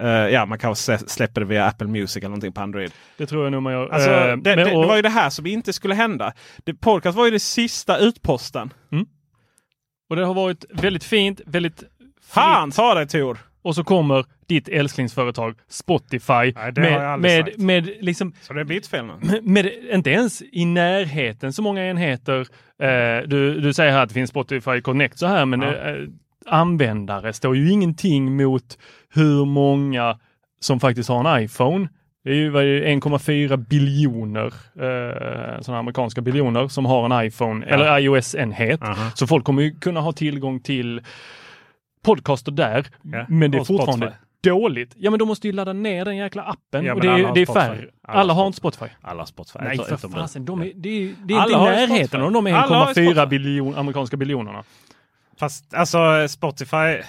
Speaker 1: Eh, ja, man kanske slä- släpper det via Apple Music eller någonting på Android.
Speaker 2: Det tror jag nog man gör.
Speaker 1: Alltså,
Speaker 2: Eh,
Speaker 1: det, det, det var ju det här som inte skulle hända. Det, podcast var ju det sista utposten.
Speaker 2: Och det har varit väldigt fint, väldigt.
Speaker 1: Fan ta dig Tor!
Speaker 2: Och så kommer ditt älsklingsföretag Spotify
Speaker 1: Nej,
Speaker 2: med, med,
Speaker 1: sagt.
Speaker 2: med, liksom,
Speaker 1: Så det är mitt fel nu.
Speaker 2: med inte ens i närheten så många enheter. Eh, du, du säger här att det finns Spotify Connect så här, men
Speaker 1: Ja.
Speaker 2: Användare står ju ingenting mot hur många som faktiskt har en iPhone. Det är ju vad är det, 1,4 biljoner eh, sådana amerikanska biljoner som har en iPhone
Speaker 1: Ja.
Speaker 2: eller iOS-enhet.
Speaker 1: Aha.
Speaker 2: Så folk kommer ju kunna ha tillgång till podcaster där,
Speaker 1: Ja,
Speaker 2: men det är
Speaker 1: och
Speaker 2: fortfarande
Speaker 1: Spotify.
Speaker 2: dåligt. Ja, men då måste ju ladda ner den jäkla appen
Speaker 1: Ja,
Speaker 2: och det, är- det är färre.
Speaker 1: Alla
Speaker 2: Alla,
Speaker 1: har
Speaker 2: inte Spotify.
Speaker 1: Alla Spotify.
Speaker 2: Nej, för fasen. De är, det är, det är inte i närheten av de
Speaker 1: Alla har ju
Speaker 2: 1,4
Speaker 1: Spotify.
Speaker 2: biljon, amerikanska biljonerna.
Speaker 1: Fast alltså Spotify.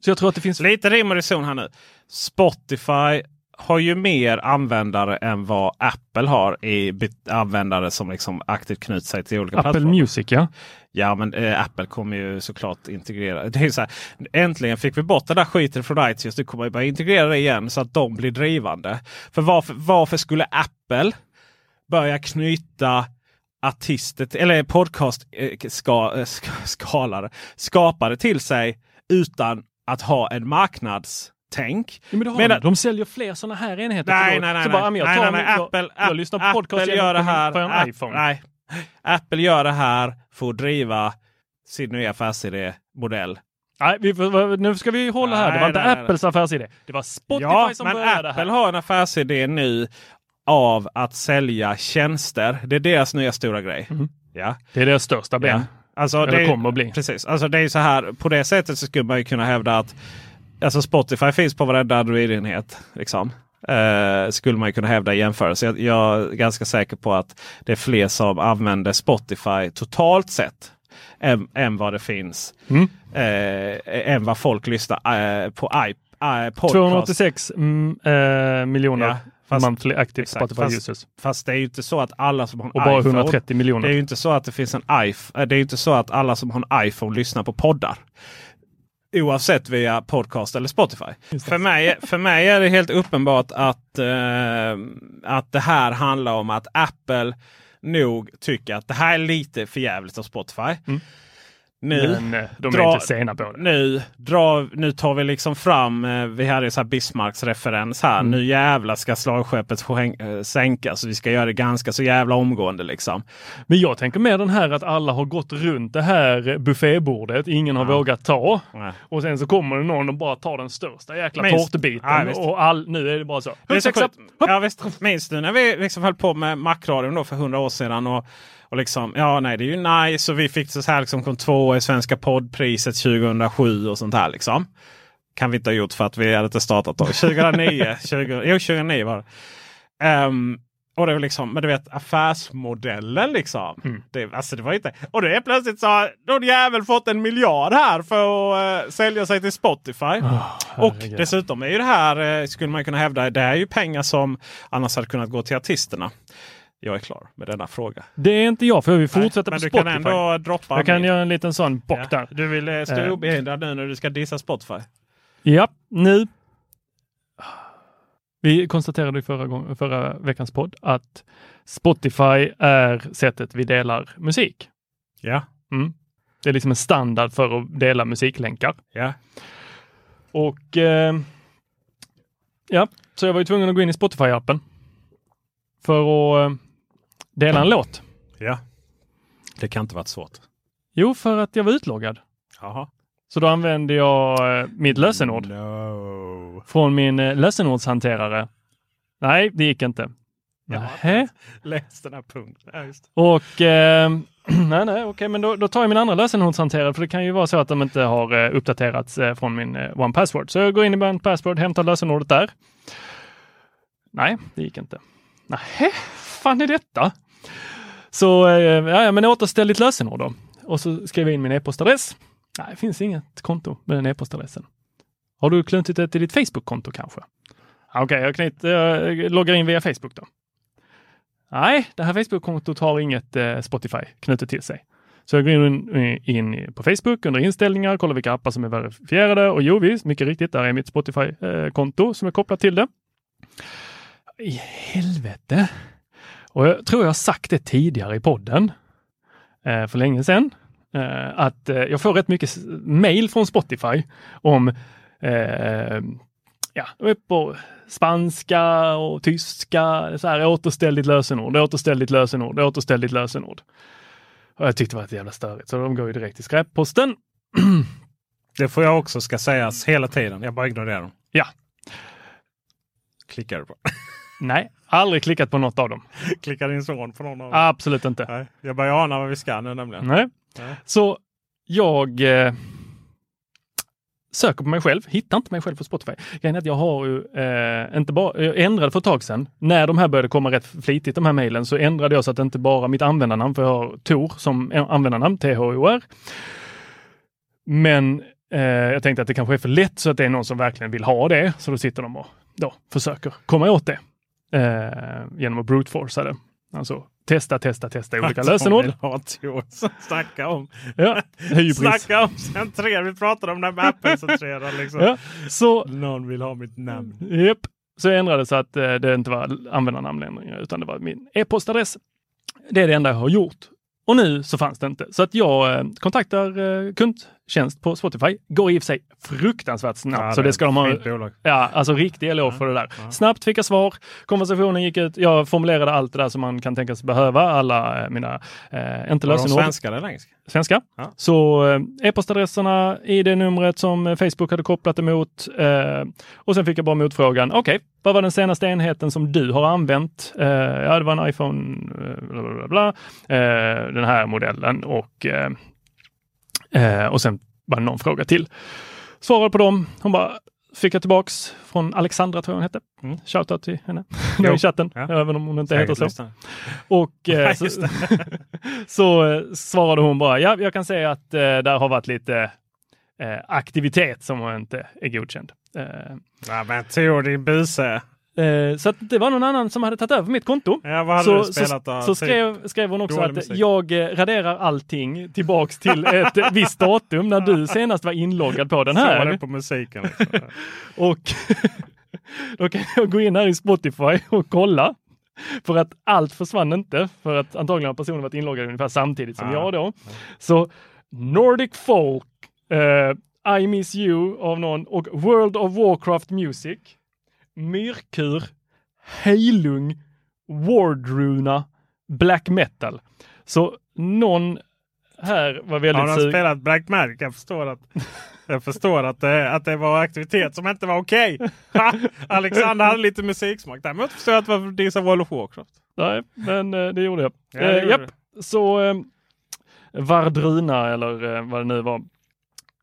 Speaker 2: Så jag tror att det finns...
Speaker 1: Lite rim och reson här nu. Spotify har ju mer användare än vad Apple har i användare som liksom aktivt knyter sig till olika
Speaker 2: Apple
Speaker 1: plattformar.
Speaker 2: Music, ja.
Speaker 1: Ja, men eh, Apple kommer ju såklart integrera. Det är så här, äntligen fick vi bort den där skiten från iTunes. Nu kommer vi börja integrera det igen så att de blir drivande. För varför, varför skulle Apple börja knyta artister, eller podcast eh, ska, eh, ska, skalare, skapare till sig utan att ha en marknadstänk?
Speaker 2: ja men
Speaker 1: Medan-
Speaker 2: de. säljer fler sådana här enheter.
Speaker 1: Nej, nej, nej.
Speaker 2: Så
Speaker 1: nej.
Speaker 2: bara, men jag
Speaker 1: nej,
Speaker 2: tar
Speaker 1: nej, nej.
Speaker 2: jag-
Speaker 1: Apple,
Speaker 2: jag
Speaker 1: App-
Speaker 2: lyssnar på
Speaker 1: Apple
Speaker 2: podcast
Speaker 1: gör det här.
Speaker 2: på en
Speaker 1: App-
Speaker 2: iPhone.
Speaker 1: Nej. Apple gör det här för att driva sin nya affärsidé-modell.
Speaker 2: Nej, vi, nu ska vi hålla här. Det
Speaker 1: Nej,
Speaker 2: var inte
Speaker 1: nej, nej,
Speaker 2: Apples affärsidé. Det var Spotify
Speaker 1: ja,
Speaker 2: som
Speaker 1: men
Speaker 2: började
Speaker 1: Apple
Speaker 2: här.
Speaker 1: har en affärsidé nu av att sälja tjänster. Det är deras nya stora grej.
Speaker 2: Mhm.
Speaker 1: Ja.
Speaker 2: Det är deras största ben.
Speaker 1: Ja. Alltså,
Speaker 2: Eller
Speaker 1: det,
Speaker 2: kommer att bli.
Speaker 1: Precis. Alltså, det är så här, på det sättet så skulle man ju kunna hävda att alltså Spotify finns på varenda Android-enhet. Liksom. Eh, skulle man kunna hävda i jämförelse. Jag, jag är ganska säker på att det är fler som använder Spotify totalt sett än, än vad det finns.
Speaker 2: Mm.
Speaker 1: Eh, än vad folk lyssnar eh, på i, eh, podcast.
Speaker 2: 286 mm, eh, miljoner
Speaker 1: Ja, fast-
Speaker 2: monthly active
Speaker 1: exakt,
Speaker 2: Spotify
Speaker 1: fast-
Speaker 2: users.
Speaker 1: Fast det är ju inte så att alla som har en
Speaker 2: Och bara
Speaker 1: iPhone
Speaker 2: 130 miljoner.
Speaker 1: Det är ju inte så att det finns en iPhone. Det är ju inte så att alla som har en iPhone lyssnar på poddar. Oavsett via podcast eller Spotify. För mig, för mig är det helt uppenbart att, eh, att det här handlar om att Apple nog tycker att det här är lite för jävligt av Spotify.
Speaker 2: Mm.
Speaker 1: Nu,
Speaker 2: Men eh, de
Speaker 1: dra-
Speaker 2: är inte sena på det.
Speaker 1: nu, dra, nu tar vi liksom fram, eh, vi hade ju så här Bismarcks referens här.
Speaker 2: Mm.
Speaker 1: Nu jävlar ska slagskeppet eh, sänkas. Vi ska göra det ganska så jävla omgående liksom.
Speaker 2: Men jag tänker mer den här att alla har gått runt det här buffébordet. Ingen har
Speaker 1: Ja.
Speaker 2: vågat ta.
Speaker 1: Nej.
Speaker 2: Och sen så kommer det någon och bara tar den största jäkla
Speaker 1: Minst.
Speaker 2: tårtbiten.
Speaker 1: Ja,
Speaker 2: och all, nu är det bara så.
Speaker 1: Det är så. Ja, visst. Minns du när vi liksom höll på med Macradion då för hundra år sedan? Och, och liksom, ja nej det är ju nice och vi fick så här liksom kom två i Svenska poddpriset 2007 och sånt här liksom. Kan vi inte ha gjort för att vi hade inte startat då. 2009, 20, jo 2009 var det. Ehm, och det var liksom, men du vet affärsmodellen liksom.
Speaker 2: Mm.
Speaker 1: Det, alltså det var inte, och det är plötsligt så har någon jävel fått en miljard här för att eh, sälja sig till Spotify. Och
Speaker 2: herregud.
Speaker 1: dessutom är ju det här, eh, skulle man kunna hävda, det är ju pengar som annars hade kunnat gå till artisterna. Jag är klar med denna fråga.
Speaker 2: Det är inte jag för jag vill fortsätta
Speaker 1: Men
Speaker 2: på
Speaker 1: du
Speaker 2: Spotify.
Speaker 1: kan ändå droppa.
Speaker 2: jag kan göra en liten sån bock
Speaker 1: Ja.
Speaker 2: där.
Speaker 1: Du vill eh, stå
Speaker 2: Eh.
Speaker 1: obehindrad nu när du ska dissa Spotify.
Speaker 2: Ja, nu. Vi konstaterade i förra, gång, förra veckans podd att Spotify är sättet vi delar musik.
Speaker 1: Ja,
Speaker 2: Mm. Det är liksom en standard för att dela musiklänkar.
Speaker 1: ja.
Speaker 2: Och eh, ja, så jag var ju tvungen att gå in i Spotify-appen för att eh, dela en låt.
Speaker 1: ja. Det kan inte varit svårt.
Speaker 2: Jo, för att jag var utloggad.
Speaker 1: Jaha.
Speaker 2: Så då använde jag eh, mitt lösenord
Speaker 1: No.
Speaker 2: från min eh, lösenordshanterare. Nej, det gick inte. Nähä.
Speaker 1: Läs den här punkten. Ja, just.
Speaker 2: Och eh, nej, nej, okej, men då, då tar jag min andra lösenordshanterare för det kan ju vara så att de inte har eh, uppdaterats eh, från min eh, One Password. Så jag går in i One Password, hämtar lösenordet där. Nej, det gick inte. Nej, fan är detta? Så eh, ja, men återställ ditt lösenord då. Och så skriver jag in min e-postadress. Nej, det finns inget konto med den e-postadressen. Har du knutit det till ditt Facebook-konto kanske? Okej, Okej, jag, jag eh, loggar in via Facebook då. Nej, det här Facebook-kontot har inget eh, Spotify knutet till sig. Så jag går in, in på Facebook under inställningar, kollar vilka appar som är verifierade och jo visst, mycket riktigt, där är mitt Spotify-konto eh, som är kopplat till det. I helvete! Och jag tror jag har sagt det tidigare i podden eh, för länge sedan. Eh, att eh, jag får rätt mycket mail från Spotify om ja, på spanska och tyska. Så här, återställ ditt lösenord, återställ ditt lösenord, återställ ditt lösenord. Och jag tyckte det var ett jävla störigt, så de går ju direkt till skräpposten.
Speaker 1: Det får jag också ska sägas hela tiden. Jag bara ignorerar dem.
Speaker 2: Ja.
Speaker 1: Klickar du på?
Speaker 2: Nej, aldrig klickat på något av dem.
Speaker 1: Klickar din son på någon av dem?
Speaker 2: Absolut inte.
Speaker 1: Nej, jag börjar ana vad vi ska nu nämligen.
Speaker 2: Nej.
Speaker 1: Nej.
Speaker 2: Så jag eh, söker på mig själv, hittar inte mig själv på Spotify. Grejen är att jag har ju eh, inte bara, jag ändrade för ett tag sedan, när de här började komma rätt flitigt, de här mejlen, så ändrade jag så att det inte bara mitt användarnamn, för jag har Tor som användarnamn, THOR. Men eh, jag tänkte att det kanske är för lätt så att det är någon som verkligen vill ha det, så då sitter de och då försöker komma åt det eh, genom att brute-forca det. Alltså testa, testa, testa olika
Speaker 1: Att
Speaker 2: lösenord.
Speaker 1: Snacka om.
Speaker 2: Ja, hybris.
Speaker 1: Snacka om centrera. Vi pratade om det här med Apple-centrera. Liksom.
Speaker 2: Ja, så,
Speaker 1: Någon vill ha mitt namn.
Speaker 2: japp. så jag ändrade så att eh, det inte var användarnamnändringar utan det var min e-postadress. Det är det enda jag har gjort. Och nu så fanns det inte. Så att jag eh, kontaktar eh, kundtjänst på Spotify. Går i och för sig fruktansvärt snabbt. så det ska de ha.
Speaker 1: Bolag.
Speaker 2: Ja, alltså riktig eloge för det där. Snabbt fick jag svar. Konversationen gick ut. Jag formulerade allt det där som man kan tänkas behöva. Alla eh, mina, eh, inte
Speaker 1: Var de
Speaker 2: lösenord.
Speaker 1: svenska eller engelska?
Speaker 2: svenska.
Speaker 1: Ja.
Speaker 2: Så eh, e-postadresserna, ID-numret som Facebook hade kopplat emot eh, och sen fick jag bara motfrågan. Okej, vad var den senaste enheten som du har använt? Eh, ja, det var en iPhone, eh, bla, bla, bla, bla. Eh, den här modellen och, eh, och sen var det någon fråga till. Svarade på dem. Hon bara, fick jag tillbaks från Alexandra tror jag hon hette.
Speaker 1: Mm.
Speaker 2: Shoutout till henne
Speaker 1: Jo.
Speaker 2: i chatten,
Speaker 1: Ja.
Speaker 2: även om hon inte heter
Speaker 1: Säkert
Speaker 2: så.
Speaker 1: lyssnare.
Speaker 2: Och eh, så, så eh, svarade hon bara, ja, jag kan säga att eh, där har varit lite eh, aktivitet som inte är godkänd. Eh,
Speaker 1: Ja, men Tor din buse.
Speaker 2: Eh, så det var någon annan som hade tagit över mitt konto.
Speaker 1: Ja, vad hade
Speaker 2: Så,
Speaker 1: du
Speaker 2: så,
Speaker 1: spelat då?
Speaker 2: så
Speaker 1: Typ
Speaker 2: skrev, skrev hon också att
Speaker 1: musik.
Speaker 2: jag eh, raderar allting tillbaks till ett visst datum när du senast var inloggad på den
Speaker 1: Så var
Speaker 2: här.
Speaker 1: det på musiken. Liksom.
Speaker 2: Och då kan jag gå in här i Spotify och kolla. För att allt försvann inte, för att antagligen har personen varit inloggad ungefär samtidigt som
Speaker 1: Ah.
Speaker 2: jag då. Så Nordic Folk, eh, I Miss You av någon och World of Warcraft Music, Myrkur, Heilung, Wardruna, Black Metal. Så någon här var väldigt
Speaker 1: Har de
Speaker 2: sugen.
Speaker 1: spelat Black Magic? Jag förstår att, jag förstår att, det, att det var aktivitet som inte var okej. Ha! Alexander hade lite musiksmak. Däremot förstår jag att det var dissa World of Warcraft.
Speaker 2: Nej, men eh, det gjorde jag.
Speaker 1: Ja, det
Speaker 2: eh, japp. Så eh, Vardruna eller eh, vad det nu var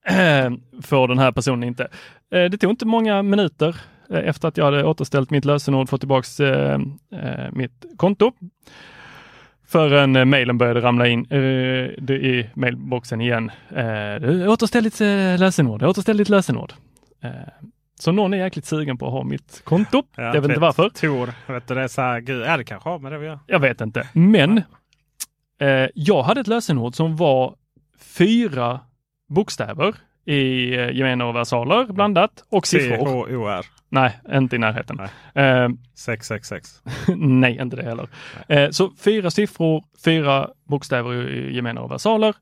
Speaker 2: får den här personen inte. Eh, det tog inte många minuter efter att jag hade återställt mitt lösenord, fått tillbaks eh, eh, mitt konto. Förrän eh, mejlen började ramla in eh, i mailboxen igen. Eh, återställ ditt eh, lösenord, återställ ditt lösenord. Eh, så någon är jäkligt sugen på att ha mitt konto.
Speaker 1: Ja,
Speaker 2: jag vet inte varför.
Speaker 1: Tor, vet du, det är så här, gud, ja, det kanske har med det vi gör.
Speaker 2: Jag vet inte, men eh, jag hade ett lösenord som var fyra bokstäver i eh, gemena och versaler blandat och siffror.
Speaker 1: C-H-O-R
Speaker 2: Nej, inte i närheten. Eh,
Speaker 1: 666.
Speaker 2: nej, inte det heller. Eh, så fyra siffror, fyra bokstäver i gemena och versaler.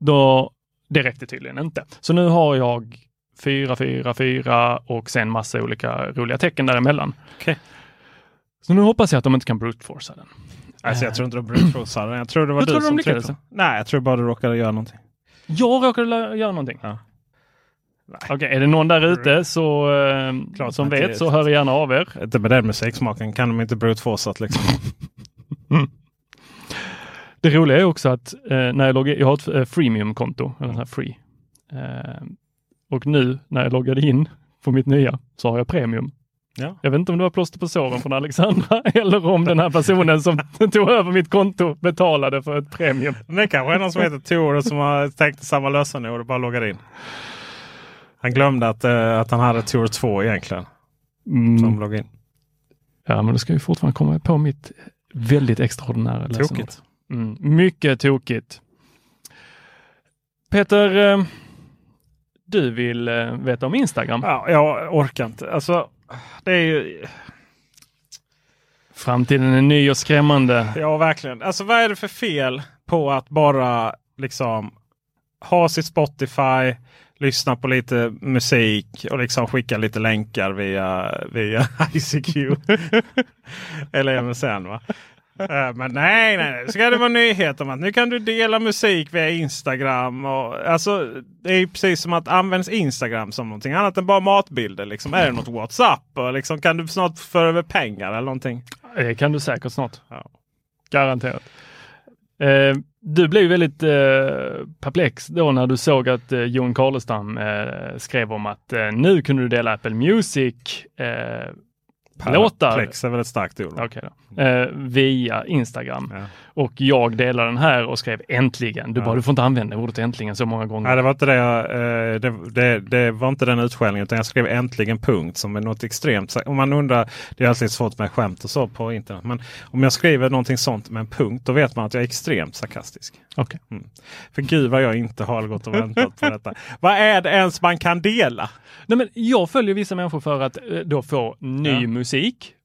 Speaker 2: Då, det räckte tydligen inte. Så nu har jag fyra, fyra, fyra och sen massa olika roliga tecken däremellan.
Speaker 1: Okej.
Speaker 2: Så nu hoppas jag att de inte kan brute-forca den.
Speaker 1: Alltså, jag tror inte de brute den. Jag tror det var du
Speaker 2: du
Speaker 1: som
Speaker 2: de lyckades?
Speaker 1: tryckte. Nej, jag tror bara du råkade göra någonting.
Speaker 2: Jag råkade göra någonting.
Speaker 1: Ja.
Speaker 2: Okej, okay, är det någon där ute så, eh, Klart som vet så hör gärna av er.
Speaker 1: Inte med den musiksmaken kan de inte brute forcat liksom.
Speaker 2: mm. Det roliga är också att eh, när jag loggar jag har ett eh, freemium-konto, eller här free. Eh, och nu när jag loggade in på mitt nya så har jag premium. Ja. Jag vet inte om det var plåster på såren från Alexandra eller om den här personen som tog över mitt konto betalade för ett premium.
Speaker 1: Det kanske är någon som heter Tor som har tänkt samma lösenord och bara loggade in. Han glömde att, uh, att han hade Tor 2 egentligen. Mm. Som loggade in.
Speaker 2: Ja, men då ska vi fortfarande komma på mitt väldigt extraordinära lösenord. Tokigt. Mm, mycket tokigt. Peter, eh, du vill eh, veta om Instagram?
Speaker 1: Ja, jag orkar inte. Alltså, det är ju...
Speaker 2: Framtiden är ny och skrämmande.
Speaker 1: Ja, verkligen. Alltså vad är det för fel på att bara liksom ha sitt Spotify, lyssna på lite musik och liksom skicka lite länkar via, via ICQ. Eller MSN. Va? Eh, men nej, nej, ska det vara nyhet om att nu kan du dela musik via Instagram. Och, alltså, det är precis som att används Instagram som någonting annat än bara matbilder. Liksom. Är det något WhatsApp? Och liksom, kan du snart föra över pengar eller någonting?
Speaker 2: Det kan du säkert snart. Ja. Garanterat. Eh, du blev väldigt eh, perplex då när du såg att eh, Jon Karlestam eh, skrev om att eh, nu kunde du dela Apple Music eh, låtar.
Speaker 1: Plex är väl ett starkt ord?
Speaker 2: Okay eh, via Instagram. Ja. Och jag delade den här och skrev äntligen. Du ja. bara, du får inte använda ordet äntligen så många gånger.
Speaker 1: Nej, det var inte det, jag, eh, det, det, det, var inte den utskällningen utan jag skrev äntligen punkt som är något extremt. Om man undrar, det är alltid svårt med skämt och så på internet. Men om jag skriver någonting sånt med en punkt då vet man att jag är extremt sarkastisk.
Speaker 2: Okay.
Speaker 1: Mm. För gud vad jag inte har gått och väntat på detta. vad är det ens man kan dela?
Speaker 2: Nej, men jag följer vissa människor för att eh, då få ny ja. musik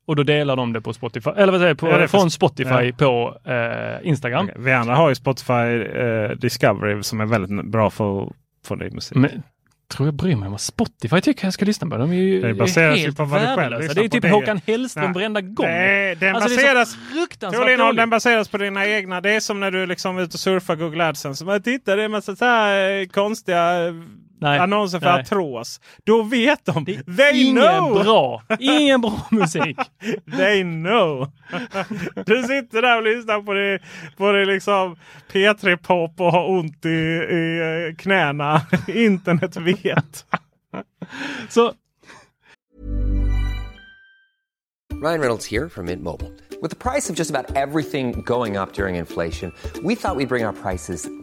Speaker 2: och då delar de det på Spotify, eller vad säger på, ja, från Spotify ja. på eh, Instagram. Okay.
Speaker 1: Vi andra har ju Spotify eh, Discovery som är väldigt bra för, för ny musik. Men,
Speaker 2: tror jag bryr mig om vad Spotify tycker jag ska lyssna på. De är ju
Speaker 1: det baseras helt på vad du själv
Speaker 2: Det är typ. Håkan Hellström varenda gång.
Speaker 1: Det, den alltså, baseras, det är så den baseras på dina egna. Det är som när du liksom är ute och surfar Google AdSense. Titta det är en massa så här eh, konstiga Nej. annonser för artros. Då vet de. Det är They
Speaker 2: ingen
Speaker 1: know!
Speaker 2: bra. Ingen bra musik.
Speaker 1: They know. Du sitter där och lyssnar på det, på det liksom P3-pop och har ont i, i eh, knäna. Internet vet.
Speaker 2: Så.
Speaker 3: Ryan Reynolds här från Mint Mobile. Med priset på nästan allt som går upp under inflationen, trodde vi att vi skulle bring våra priser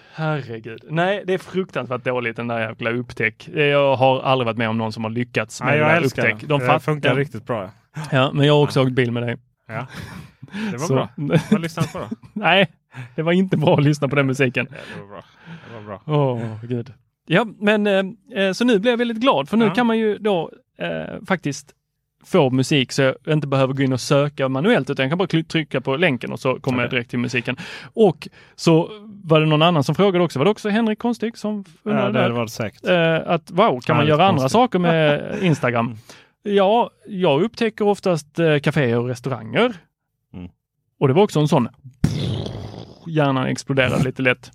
Speaker 2: Herregud. Nej, det är fruktansvärt dåligt den där jävla upptäck. Jag har aldrig varit med om någon som har lyckats med Nej,
Speaker 1: jag där upptäck.
Speaker 2: Det.
Speaker 1: De det funkar ja. riktigt bra.
Speaker 2: Ja, men jag har också ja. åkt bil med dig.
Speaker 1: Ja, det var så. bra. Vad lyssnade du på då?
Speaker 2: Nej, det var inte bra att lyssna på den musiken.
Speaker 1: Ja, det var bra. Det var bra.
Speaker 2: Åh, oh, gud. Ja, men eh, eh, så nu blir jag väldigt glad för nu ja. kan man ju då eh, faktiskt få musik så jag inte behöver gå in och söka manuellt utan jag kan bara trycka på länken och så kommer okay. jag direkt till musiken. Och så var det någon annan som frågade också, var det också Henrik Konstig som
Speaker 1: undrade? Ja, det var det säkert.
Speaker 2: Eh, att wow, kan man göra andra saker med Instagram? Ja, jag upptäcker oftast eh, kaféer och restauranger. Mm. Och det var också en sån hjärnan exploderade lite lätt.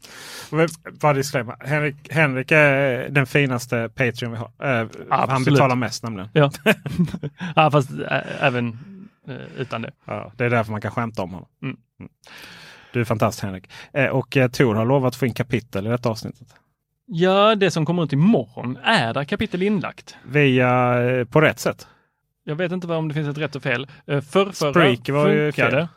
Speaker 1: Bara disclaimer. Henrik, Henrik är den finaste Patreon vi har. Uh, han betalar mest nämligen.
Speaker 2: Ja, ja fast även äh, utan det.
Speaker 1: Ja, det är därför man kan skämta om honom. Mm. Mm. Du är fantastisk Henrik. Eh, och eh, Tor har lovat få in kapitel i detta avsnittet.
Speaker 2: Ja, det som kommer ut imorgon, är där kapitel inlagt?
Speaker 1: Via, eh, på rätt sätt.
Speaker 2: Jag vet inte om det finns ett rätt och fel. Förrförra
Speaker 1: Spreaker var ju
Speaker 2: funkade
Speaker 1: fel.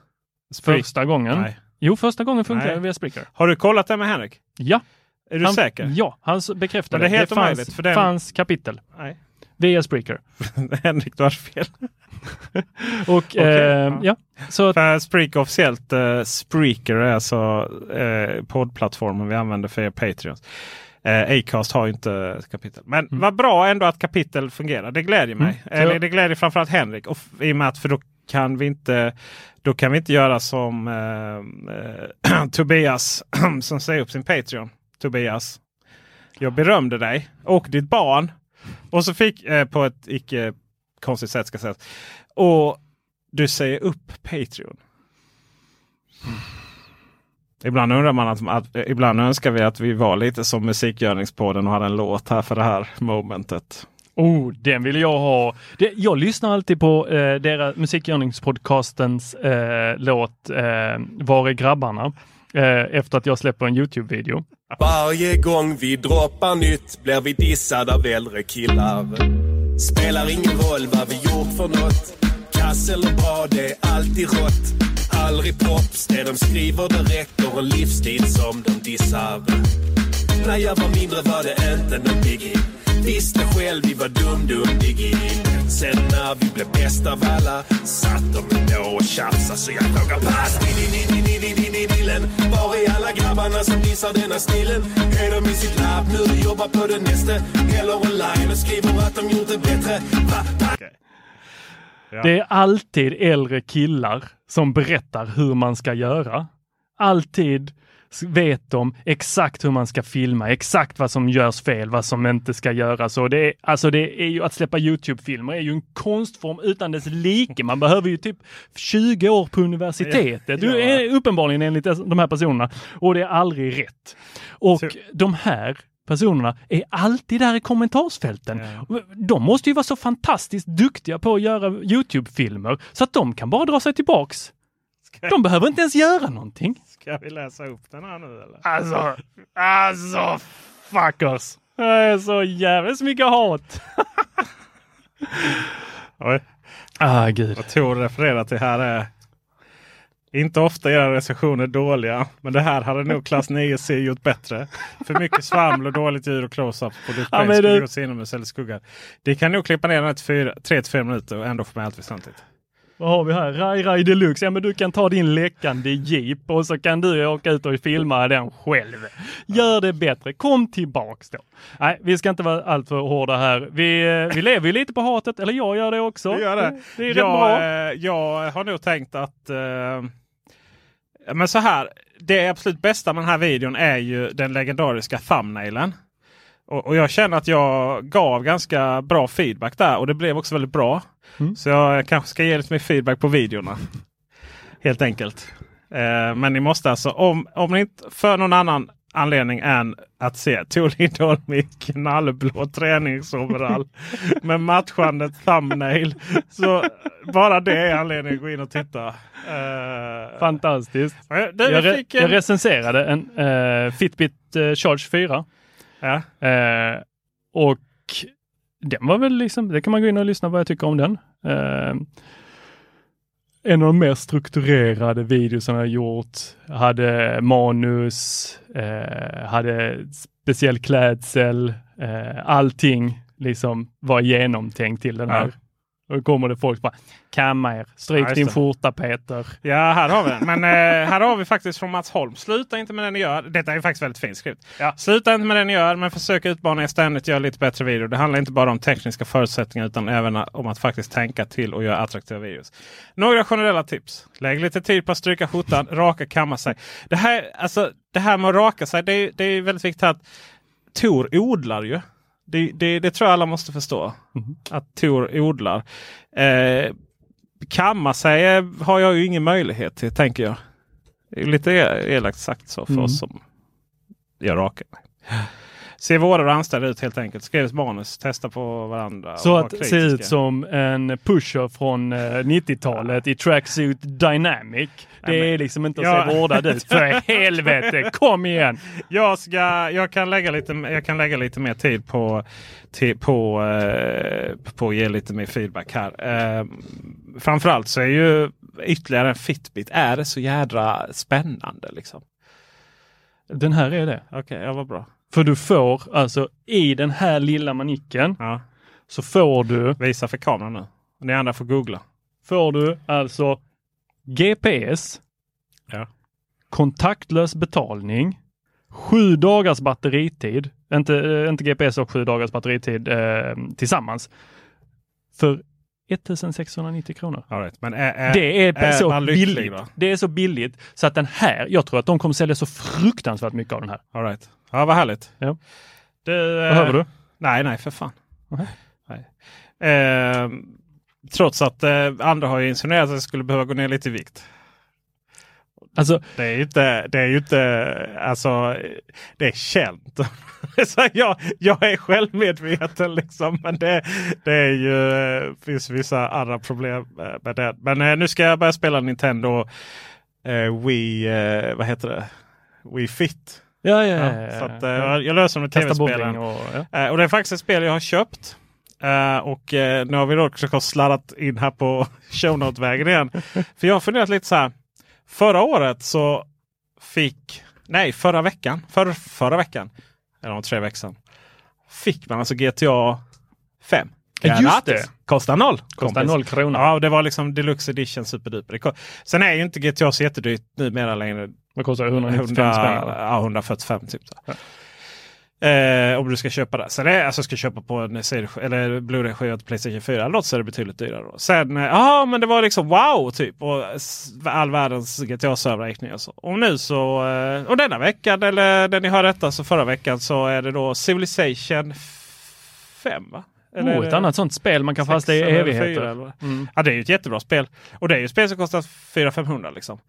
Speaker 1: Spreak-
Speaker 2: första gången.
Speaker 1: Nej.
Speaker 2: Jo, första gången funkade det via Spreaker.
Speaker 1: Har du kollat det med Henrik?
Speaker 2: Ja.
Speaker 1: Är du
Speaker 2: han,
Speaker 1: säker?
Speaker 2: Ja, han bekräftade.
Speaker 1: Men det helt
Speaker 2: fanns,
Speaker 1: omöjligt, för den-
Speaker 2: fanns kapitel
Speaker 1: Nej.
Speaker 2: Via Spreaker.
Speaker 1: Henrik, du har fel.
Speaker 2: Och
Speaker 1: Okej,
Speaker 2: eh,
Speaker 1: ja.
Speaker 2: ja, så
Speaker 1: För Spreaker officiellt, uh, Spreaker är alltså uh, poddplattformen vi använder för er Patreons. Uh, Acast har ju inte kapitel. Men
Speaker 2: Mm.
Speaker 1: vad bra ändå att kapitel fungerar. Det glädjer mig.
Speaker 2: Mm.
Speaker 1: Eller det glädjer framförallt Henrik. Och I och med att för då kan vi inte då kan vi inte göra som eh, eh, Tobias som säger upp sin Patreon. Tobias, jag berömde dig och ditt barn. Och så fick eh, på ett icke konstigt sätt ska sägas. Och du säger upp Patreon. Ibland undrar man att, att ibland önskar vi att vi var lite som Musikgörningspodden och hade en låt här för det här momentet.
Speaker 2: oh, den vill jag ha. Det, jag lyssnar alltid på eh, deras musikgörningspodcastens eh, låt eh, Var är grabbarna? Eh, efter att jag släpper en Youtube-video.
Speaker 4: Varje gång vi droppar nytt blir vi dissade av äldre killar. Spelar ingen roll vad vi gjort för något. Kass eller bra, det är alltid rått. Aldrig props, det de skriver det räcker. En livsstil som de dissar. När jag var mindre var det inte nån biggie. Visste själv vi var dum-dum-diggie. Men sen när vi blev bäst av alla satt de ändå och tjafsade så jag frågar pass. Nillen, var är alla grabbarna som dissar denna stilen? Är de i sitt labb nu och jobbar på det nästa? Eller online och skriver att de gjort det bättre? Va?
Speaker 1: Ja.
Speaker 2: Det är alltid äldre killar som berättar hur man ska göra. Alltid vet de exakt hur man ska filma, exakt vad som görs fel, vad som inte ska göras. Och det är, alltså det är ju att släppa Youtube-filmer är ju en konstform utan dess like. Man behöver ju typ 20 år på universitetet. Du är uppenbarligen enligt de här personerna. Och det är aldrig rätt. Och
Speaker 1: Så-
Speaker 2: de här personerna är alltid där i kommentarsfälten. De måste ju vara så fantastiskt duktiga på att göra Youtube-filmer så att de kan bara dra sig tillbaks. De behöver inte ens göra någonting.
Speaker 1: Ska vi läsa upp den här nu eller?
Speaker 2: Alltså, alltså fuckers. Det är så jävla så mycket hat.
Speaker 1: Oj.
Speaker 2: Ah, gud.
Speaker 1: Vad Tor refererar till här är inte ofta era recensioner dåliga, men det här hade nog klass 9C gjort bättre. För mycket svaml och dåligt ljud och close-up på displayen
Speaker 2: Ja, det-
Speaker 1: gjorts inomhus eller skugga. Det kan nog klippa ner den här till 3-4 minuter och ändå få med allt väsentligt.
Speaker 2: Vad har vi här? Rai Rai Deluxe. Ja, men du kan ta din läckande jeep och så kan du åka ut och filma den själv. Gör det bättre. Kom tillbaks då. Nej, vi ska inte vara alltör hårda här. Vi, eh, vi lever ju lite på hatet, eller jag gör det också.
Speaker 1: Du gör det.
Speaker 2: Det är rätt
Speaker 1: jag,
Speaker 2: bra.
Speaker 1: eh, jag har nog tänkt att eh, men så här. Det absolut bästa med den här videon är ju den legendariska thumbnailen. Och, och jag känner att jag gav ganska bra feedback där och det blev också väldigt bra.
Speaker 2: Mm.
Speaker 1: Så jag kanske ska ge lite mer feedback på videorna. Helt enkelt. Eh, men ni måste alltså, om, om ni inte för någon annan anledning än att se Tor Lindholm i knallblå träningsoverall med matchande thumbnail. Så bara det är anledningen att gå in och titta. Eh,
Speaker 2: Fantastiskt.
Speaker 1: du,
Speaker 2: Jag, re-
Speaker 1: fick en,
Speaker 2: jag recenserade en eh, Fitbit eh, Charge 4.
Speaker 1: Ja,
Speaker 2: Eh, och den var väl liksom, det kan man gå in och lyssna vad jag tycker om den. Eh, en av de mer strukturerade videosarna jag gjort. Hade manus, eh, hade speciell klädsel, eh, allting liksom var genomtänkt till den här. Och då kommer det folk bara, kamma er, stryk
Speaker 1: Ja,
Speaker 2: din
Speaker 1: det.
Speaker 2: skjorta Peter.
Speaker 1: ja, här har vi den. Men eh, här har vi faktiskt från Mats Holm. Sluta inte med det ni gör. Detta är faktiskt väldigt fint skrivet.
Speaker 2: Ja.
Speaker 1: Sluta inte med det ni gör, men försök utmana er ständigt. Göra lite bättre videor. Det handlar inte bara om tekniska förutsättningar utan även om att faktiskt tänka till och göra attraktiva videos. Några generella tips. Lägg lite tid på att stryka skjortan, raka, kamma sig. Det här, alltså, det här med att raka sig, det är, det är väldigt viktigt att Tor odlar ju. Det, det, det tror jag alla måste förstå. Att Tor odlar. Eh, kamma sig eh, har jag ju ingen möjlighet till, tänker jag. Det är lite elakt sagt så för
Speaker 2: Mm.
Speaker 1: oss som jag rakar ser våra anställda ut helt enkelt. Skrivs manus, testa på varandra.
Speaker 2: Så att se ut som en pusher från eh, 90-talet i Tracksuit Dynamic. Det
Speaker 1: men-
Speaker 2: är liksom inte att
Speaker 1: Ja.
Speaker 2: se vårdad ut. För helvete, kom igen!
Speaker 1: Jag, ska, jag, kan lägga lite, jag kan lägga lite mer tid på, till, på, eh, på att ge lite mer feedback här. Eh, framförallt så är ju ytterligare en Fitbit är så jädra spännande. Liksom.
Speaker 2: Den här är det.
Speaker 1: Okej, ja, vad bra.
Speaker 2: För du får alltså i den här lilla manicken
Speaker 1: Ja.
Speaker 2: så får du,
Speaker 1: Visa för kameran nu. Ni andra får googla.
Speaker 2: får du alltså GPS,
Speaker 1: Ja.
Speaker 2: kontaktlös betalning, sju dagars batteritid, inte, eh, inte GPS och sju dagars batteritid eh, tillsammans, för 1690 kronor.
Speaker 1: All right. Men är, är,
Speaker 2: Det är,
Speaker 1: är
Speaker 2: så
Speaker 1: lycklig
Speaker 2: billigt.
Speaker 1: då?
Speaker 2: Det är så billigt så att den här, jag tror att de kommer sälja så fruktansvärt mycket av den här.
Speaker 1: All right. Ja, vad härligt.
Speaker 2: Ja.
Speaker 1: Du, eh,
Speaker 2: Behöver du?
Speaker 1: Nej, nej för fan.
Speaker 2: Nej.
Speaker 1: Nej. Eh, trots att eh, andra har ju insinuerat att jag skulle behöva gå ner lite i vikt.
Speaker 2: Alltså,
Speaker 1: Det är ju inte, det är ju inte, alltså det är känt. Så jag, jag är självmedveten liksom. Men det, det är ju, eh, finns vissa andra problem eh, med det. Men eh, nu ska jag börja spela Nintendo eh, Wii, eh, vad heter det? Wii Fit.
Speaker 2: ja, ja,
Speaker 1: Ja,
Speaker 2: ja,
Speaker 1: så att,
Speaker 2: ja.
Speaker 1: jag löser med tv-spelen.
Speaker 2: och...
Speaker 1: Och det är faktiskt ett spel jag har köpt. Eh, och eh, nu har vi då också sladdat in här på show note-vägen igen. För jag har funderat lite så här. Förra året så fick, nej förra veckan, för, förra veckan, eller om tre veckor sedan. Fick man alltså GTA 5.
Speaker 2: Ja, just
Speaker 1: Gratis. Kostar noll.
Speaker 2: Kostar noll kronor.
Speaker 1: Ja, det var liksom deluxe edition superduper. Sen är ju inte GTA så jättedyrt numera längre.
Speaker 2: Vad kostar det? 195
Speaker 1: 100,
Speaker 2: spänn?
Speaker 1: ja, 145 typ. Så. Eh, om du ska köpa det. Så det är, alltså ska köpa på en CD, eller Blu-ray skiva till Playstation 4 eller något så är det betydligt dyrare. Då. Sen, eh, ja men det var liksom wow typ. Och all världens ner. Och, så. och nu så, eh, och denna veckan eller när ni hör detta så förra veckan så är det då Civilization 5 va? Eller
Speaker 2: Oh, ett annat sånt spel man kan
Speaker 1: sex
Speaker 2: fasta i evigheter.
Speaker 1: eller?
Speaker 2: Mm.
Speaker 1: Ja, det är ju ett jättebra spel. Och det är ju ett spel som kostar 400-500 liksom.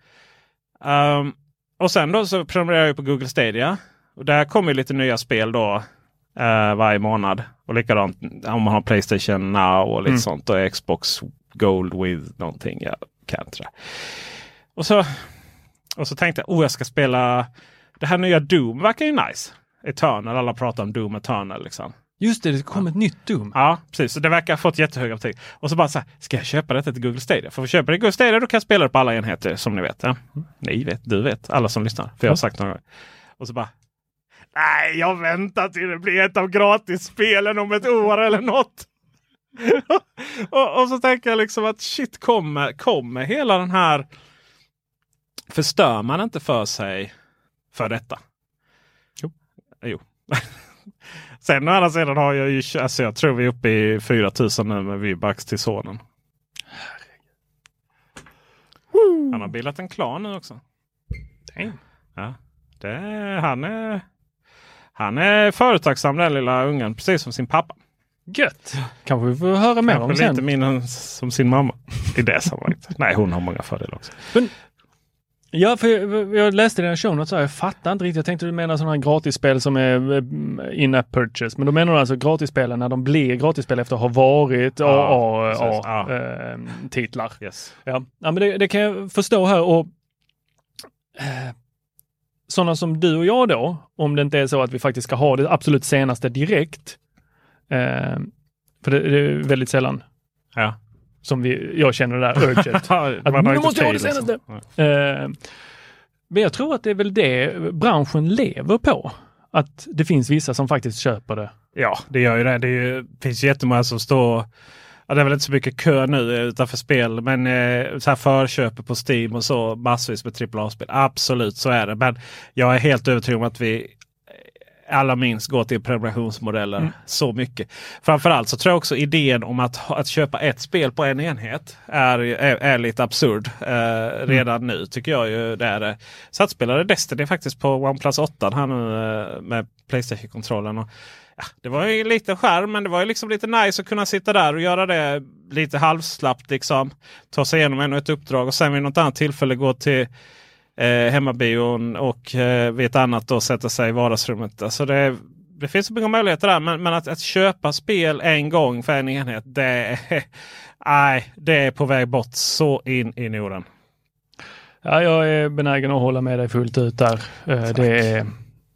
Speaker 1: Ehm, och sen då så prenumererar jag på Google Stadia. Och där kommer lite nya spel då eh, varje månad. Och likadant om man har Playstation Now och lite
Speaker 2: Mm.
Speaker 1: sånt. Och Xbox Gold with någonting. Jag kan inte det. Och så, och så tänkte jag, oh jag ska spela det här nya Doom verkar ju nice. Eternal, alla pratar om Doom Eternal liksom.
Speaker 2: Just det, det kom ett nytt Doom.
Speaker 1: Ja, precis. Så det verkar ha fått jättehöga betyg. Och så bara så här, ska jag köpa detta till Google Stadia? För att köpa det till Google Stadia då kan jag spela det på alla enheter som ni vet. Ja. Ni vet, du vet, alla som lyssnar. För jag har sagt några gånger. Och så bara, nej jag väntar till det blir ett av gratisspelen om ett år eller något. och, och så tänker jag liksom att shit, kommer, kommer hela den här... Förstör man inte för sig för detta?
Speaker 2: Jo.
Speaker 1: Jo. Sen å andra sidan har jag ju, alltså jag tror vi är uppe i 4000 nu med V-Bucks till sonen. Han har bildat en klan nu också.
Speaker 2: Damn.
Speaker 1: Ja, det, han, är, han är företagsam den lilla ungen, precis som sin pappa.
Speaker 2: Gött! Kanske vi får höra mer om
Speaker 1: Kanske lite
Speaker 2: sen.
Speaker 1: mindre som sin mamma. I det sammanhanget. Nej, hon har många fördelar också.
Speaker 2: Ja, för jag, jag läste den showen och så här, jag fattar inte riktigt. Jag tänkte du menar sådana här gratisspel som är eh, in-app purchase. Men då menar du alltså gratisspelen när de blir gratisspel efter att ha varit
Speaker 1: Ja, precis. Ja.
Speaker 2: AA-titlar.
Speaker 1: Yes.
Speaker 2: Ja, ja men det, det kan jag förstå här och eh, sådana som du och jag då, om det inte är så att vi faktiskt ska ha det absolut senaste direkt. Eh, för det, det är väldigt sällan
Speaker 1: Ja.
Speaker 2: som vi, jag känner det där urget. Att nu måste jag ha det
Speaker 1: liksom.
Speaker 2: senaste. Eh, men jag tror att det är väl det branschen lever på. Att det finns vissa som faktiskt köper det.
Speaker 1: Ja, det gör ju det. Det är ju, finns ju jättemånga som står Ja, det är väl inte så mycket kö nu utanför spel, men eh, så här förköper på Steam och så massvis med AAA-spel. Absolut, så är det. Men jag är helt övertygad om att vi alla minst går till prenumerationsmodeller så mycket. Framförallt så tror jag också idén om att, att köpa ett spel på en enhet är, är, är lite absurd eh, redan nu tycker jag. ju. Det är, det. Så att spelade Destiny faktiskt på OnePlus 8 här nu eh, med Playstation-kontrollen. Det var ju en liten skärm men det var ju liksom lite nice att kunna sitta där och göra det lite halvslappt. Liksom. Ta sig igenom ännu ett uppdrag och sen vid något annat tillfälle gå till eh, hemmabion och eh, vid ett annat då sätta sig i vardagsrummet. Alltså det, det finns så många möjligheter där. Men, men att, att köpa spel en gång för en enhet. Det är, nej, det är på väg bort så in i Norden.
Speaker 2: Ja, jag är benägen att hålla med dig fullt ut där. Eh, det är,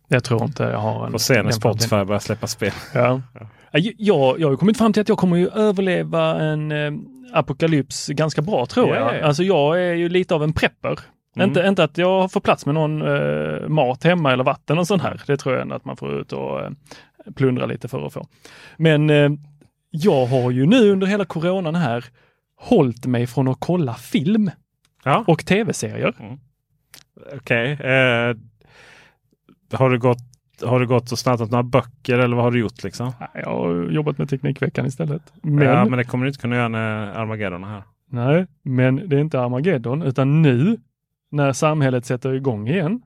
Speaker 2: jag tror inte jag har en...
Speaker 1: Får se när Spotify börjar släppa spel.
Speaker 2: Ja. Ja, Jag, jag har ju kommit fram till att jag kommer ju överleva en eh, apokalyps ganska bra tror
Speaker 1: Ja,
Speaker 2: jag.
Speaker 1: ja.
Speaker 2: Alltså jag är ju lite av en prepper.
Speaker 1: Mm.
Speaker 2: Inte, inte att jag får plats med någon eh, mat hemma eller vatten och sånt här. Det tror jag ändå att man får ut och eh, plundra lite för att få. Men eh, jag har ju nu under hela coronan här hållit mig från att kolla film
Speaker 1: Ja,
Speaker 2: och tv-serier.
Speaker 1: okej. Eh, har, du gått, har du gått och snattat några böcker eller vad har du gjort liksom?
Speaker 2: Jag har jobbat med Teknikveckan istället. Men,
Speaker 1: Ja, men det kommer du inte kunna göra när Armageddon är här.
Speaker 2: Nej, men det är inte Armageddon, utan nu när samhället sätter igång igen.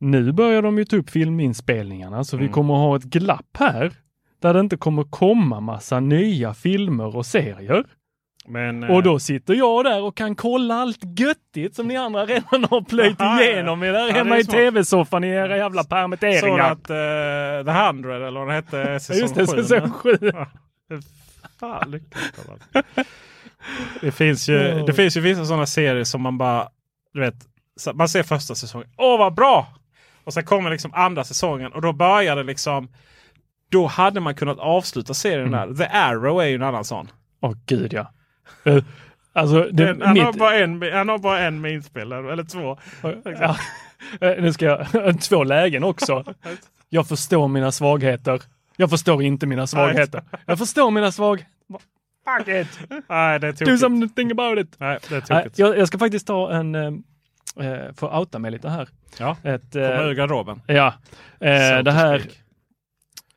Speaker 2: Nu börjar de ju ta upp filminspelningarna, så vi
Speaker 1: Mm.
Speaker 2: kommer ha ett glapp här där det inte kommer komma massa nya filmer och serier.
Speaker 1: Men, eh,
Speaker 2: Och då sitter jag där och kan kolla allt göttigt som ni andra redan har plöjt
Speaker 1: Ja, ja, ja.
Speaker 2: igenom er där
Speaker 1: Ja,
Speaker 2: hemma i tv-soffan i era jävla permitteringar.
Speaker 1: att uh, The Hundred eller vad det hette
Speaker 2: Ja,
Speaker 1: säsong
Speaker 2: Just det,
Speaker 1: sju,
Speaker 2: säsong sju.
Speaker 1: Fan, lyckligt av allt. det, finns ju,
Speaker 2: Ja.
Speaker 1: det finns ju vissa sådana serier som man bara, du vet, så- man ser första säsongen. Åh vad bra! Och sen kommer liksom andra säsongen och då börjar det liksom. Då hade man kunnat avsluta serien
Speaker 2: Mm.
Speaker 1: där. The Arrow är ju en annan sån.
Speaker 2: Åh gud ja. Eh, Alltså, det,
Speaker 1: Den, han,
Speaker 2: mitt,
Speaker 1: har bara en, han har bara en minspel eller två.
Speaker 2: Ja. Eh, Nu ska jag, två lägen också. Jag förstår mina svagheter. Jag förstår inte mina svagheter. Jag förstår mina svagheter. Fuck it!
Speaker 1: Nej, det är
Speaker 2: Do something about it!
Speaker 1: Nej, det är tokigt.
Speaker 2: jag, jag ska faktiskt ta en, eh, få outa mig lite här.
Speaker 1: Ja,
Speaker 2: Ett,
Speaker 1: komma
Speaker 2: eh,
Speaker 1: ur garderoben.
Speaker 2: ja,
Speaker 1: to
Speaker 2: det, här,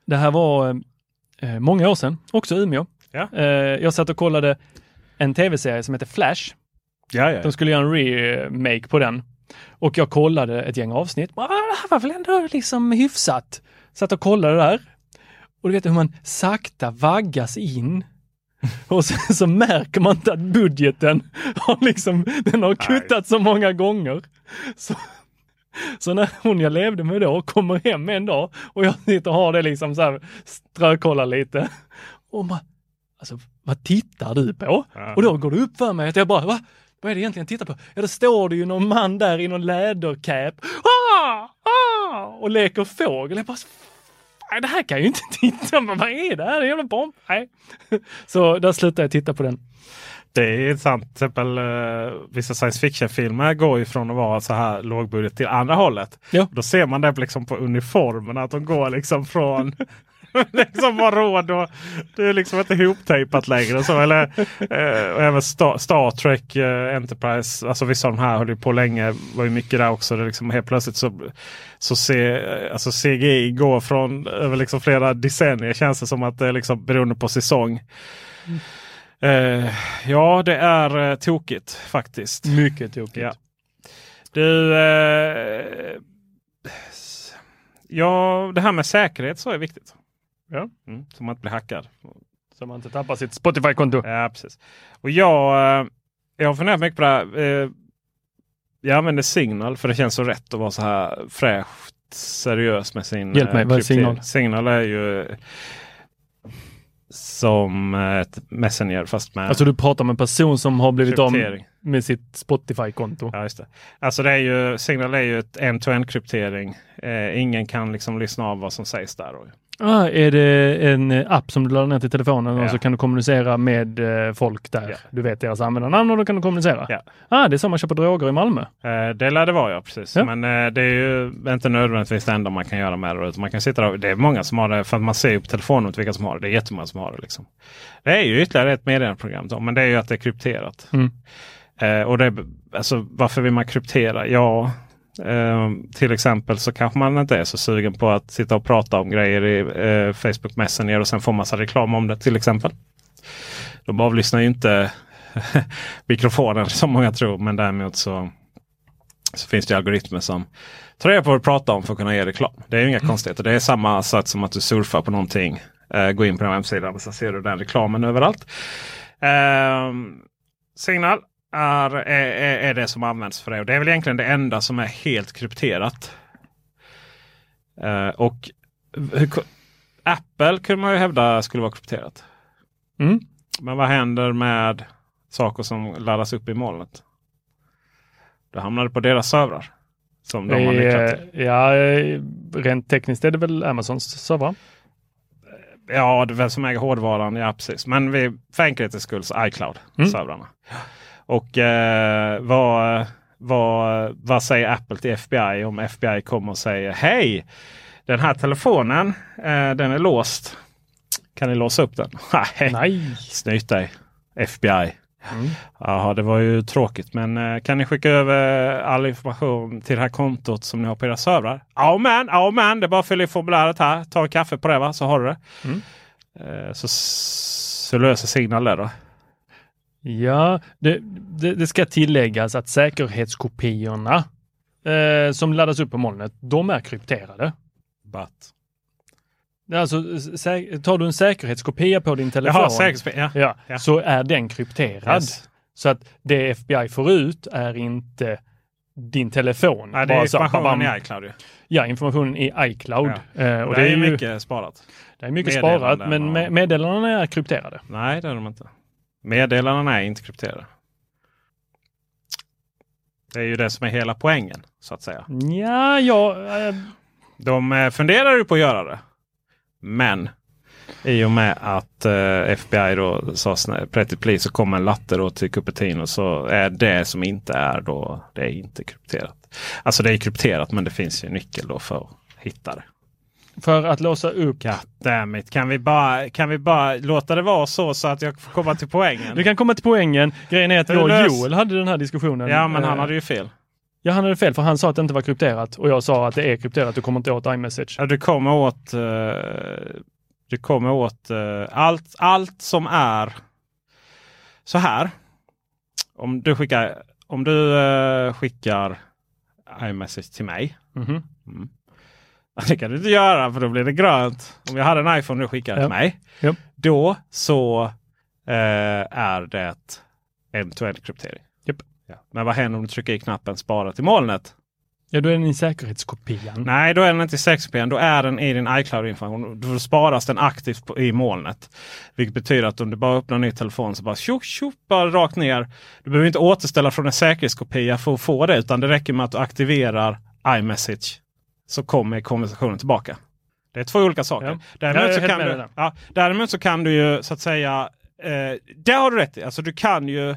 Speaker 2: det här var eh, många år sedan, också Umeå.
Speaker 1: Ja.
Speaker 2: Jag satt och kollade en tv-serie som heter Flash.
Speaker 1: Ja, ja.
Speaker 2: De skulle göra en remake på den. Och jag kollade ett gäng avsnitt. Ah, det här var väl ändå liksom hyfsat. Satt och kollade där. Och du vet hur man sakta vaggas in. Och sen så märker man inte att budgeten har liksom, den har kuttat så många gånger. Så, så när hon jag levde med då kommer hem en dag och jag sitter och har det liksom så här, strökollar lite. Och man, alltså vad tittar du på?
Speaker 1: Ja.
Speaker 2: Och då går det upp för mig att jag bara, va? Vad är det egentligen jag tittar på? Ja, då står det ju någon man där i någon lädercap ah, ah, och leker fågel. Jag bara, "Fan, det här kan jag ju inte titta på. Vad är det här? Det är en jävla bomb. Nej. Så där slutade jag titta på den.
Speaker 1: Det är intressant. Till exempel uh, vissa science fiction-filmer går ju från att vara så här lågbudget till andra hållet.
Speaker 2: Ja.
Speaker 1: Då ser man det liksom på uniformerna att de går liksom från liksom var råd och det är liksom inte ihoptejpat längre. Så, eller, eh, även Star, Star Trek eh, Enterprise. Alltså vissa av de här höll ju på länge. var ju mycket där också. Det liksom helt plötsligt så, så se, alltså CGI går från över liksom flera decennier. Känns det som att det är liksom beroende på säsong. Eh, ja, det är eh, tokigt faktiskt.
Speaker 2: Mycket tokigt.
Speaker 1: Ja. Du, eh, ja, det här med säkerhet så är viktigt.
Speaker 2: Ja.
Speaker 1: Mm, så man inte blir hackad.
Speaker 2: Så man inte tappar sitt Spotify-konto.
Speaker 1: Ja, precis. Och jag, eh, jag har funderat mycket på det här. Eh, jag använder Signal för det känns så rätt att vara så här fräscht seriös med sin
Speaker 2: Hjälp mig,
Speaker 1: eh,
Speaker 2: vad är. Signal?
Speaker 1: Signal är ju som ett Messenger fast med
Speaker 2: Alltså du pratar med en person som har blivit av
Speaker 1: kryptering.
Speaker 2: Med sitt Spotify-konto.
Speaker 1: Ja, just det. Alltså det är ju, Signal är ju ett end-to-end kryptering. Eh, ingen kan liksom lyssna av vad som sägs där.
Speaker 2: Ah, är det en app som du laddar ner till telefonen
Speaker 1: Ja.
Speaker 2: och så kan du kommunicera med eh, folk där?
Speaker 1: Ja.
Speaker 2: Du vet deras användarnamn och då kan du kommunicera?
Speaker 1: Ja.
Speaker 2: Ah, det är som man köper droger i Malmö.
Speaker 1: Eh, det lär det vara ja, precis. Men eh, det är ju inte nödvändigtvis det enda man kan göra med det. Man kan sitta där, det är många som har det, för att man ser ju på telefonen vilka som har det. Det är jättemånga som har det. Liksom. Det är ju ytterligare ett meddelandeprogram, men det är ju att det är krypterat.
Speaker 2: Mm.
Speaker 1: Eh, och det, alltså, varför vill man kryptera? Ja, eh, till exempel så kanske man inte är så sugen på att sitta och prata om grejer i eh, Facebook Messenger och sen få massa reklam om det till exempel. De avlyssnar ju inte mikrofonen som många tror, men däremot så, så finns det algoritmer som tar reda på vad du pratar om för att kunna ge reklam. Det är ju inga konstigheter. Det är samma sak som att du surfar på någonting. Eh, gå in på den hemsidan och så ser du den reklamen överallt. Ehm, Signal är, är, är- det som används för det. Och det är väl egentligen det enda som är helt krypterat. Eh, och hur, Apple kunde man ju hävda skulle vara krypterat.
Speaker 2: Mm.
Speaker 1: Men vad händer med saker som laddas upp i molnet? Hamnar det på deras servrar. Som de har till.
Speaker 2: Eh, Ja, eh, rent tekniskt är det väl Amazons servrar.
Speaker 1: Ja, det är väl som äger hårdvaran. Ja, precis. Men vi, för enkelhetens skull iCloud-servrarna. Och eh, vad, vad, vad säger Apple till FBI om FBI kommer och säger Hej! Den här telefonen eh, den är låst. Kan ni låsa upp den? Nej, snyt dig FBI. Jaha, det var ju tråkigt. Men eh, kan ni skicka över all information till det här kontot som ni har på era servrar? Ja men, ja men. Det är bara att fylla i formuläret här. Ta en kaffe på det va, så har du det. Eh, så, så löser Signal det då.
Speaker 2: Ja, det, det, det ska tilläggas att säkerhetskopiorna eh, som laddas upp på molnet, de är krypterade.
Speaker 1: But.
Speaker 2: Alltså, tar du en säkerhetskopia på din telefon,
Speaker 1: Jaha, säkerhetsspel. Ja.
Speaker 2: ja,
Speaker 1: Ja.
Speaker 2: så är den krypterad.
Speaker 1: Yes.
Speaker 2: Så att det FBI får ut är inte din telefon.
Speaker 1: Nej, det är informationen i iCloud.
Speaker 2: Ja, informationen i iCloud.
Speaker 1: Ja.
Speaker 2: Eh,
Speaker 1: Och
Speaker 2: och
Speaker 1: det är ju mycket sparat.
Speaker 2: det är mycket sparat, men med, meddelandena är krypterade.
Speaker 1: Nej, det är de inte. Meddelandena är inte krypterade. Det är ju det som är hela poängen så att säga.
Speaker 2: Ja, ja, eh,
Speaker 1: De eh, funderar ju på att göra det. Men i och med att eh, FBI då sa pretty please så kom en latte då till Cupertino så är det som inte är då det är inte krypterat. Alltså det är krypterat men det finns ju en nyckel då för att hitta det.
Speaker 2: För att låsa upp.
Speaker 1: God damn it. Kan vi bara, kan vi bara låta det vara så så att jag får komma till poängen?
Speaker 2: Du kan komma till poängen. Grejen är att jag och Joel hade den här diskussionen.
Speaker 1: Ja men han
Speaker 2: Eh,
Speaker 1: hade ju fel.
Speaker 2: Ja, han hade fel för han sa att det inte var krypterat och jag sa att det är krypterat. Du kommer inte åt iMessage.
Speaker 1: Ja, du kommer åt, eh, du kommer åt eh, allt, allt som är så här. Om du skickar, om du eh, skickar iMessage till mig.
Speaker 2: Mhm.
Speaker 1: Det kan du inte göra för då blir det grönt. Om jag hade en iPhone och du skickade
Speaker 2: Ja.
Speaker 1: till mig.
Speaker 2: Ja.
Speaker 1: Då så eh, är det end-to-end kryptering.
Speaker 2: Japp.
Speaker 1: Ja. Men vad händer om du trycker i knappen spara till molnet?
Speaker 2: Ja, då är den i säkerhetskopian.
Speaker 1: Nej, då är den inte i 6 Då är den i din iCloud-information. Då sparas den aktivt på, i molnet. Vilket betyder att om du bara öppnar en ny telefon så bara tjoff, tjoff, bara rakt ner. Du behöver inte återställa från en säkerhetskopia för att få det. Utan det räcker med att du aktiverar iMessage. Så kommer konversationen tillbaka. Det är två olika saker.
Speaker 2: Ja.
Speaker 1: Däremot, så kan du,
Speaker 2: där.
Speaker 1: ja, däremot så kan du ju så att säga. Eh, det har du rätt i. Alltså du kan ju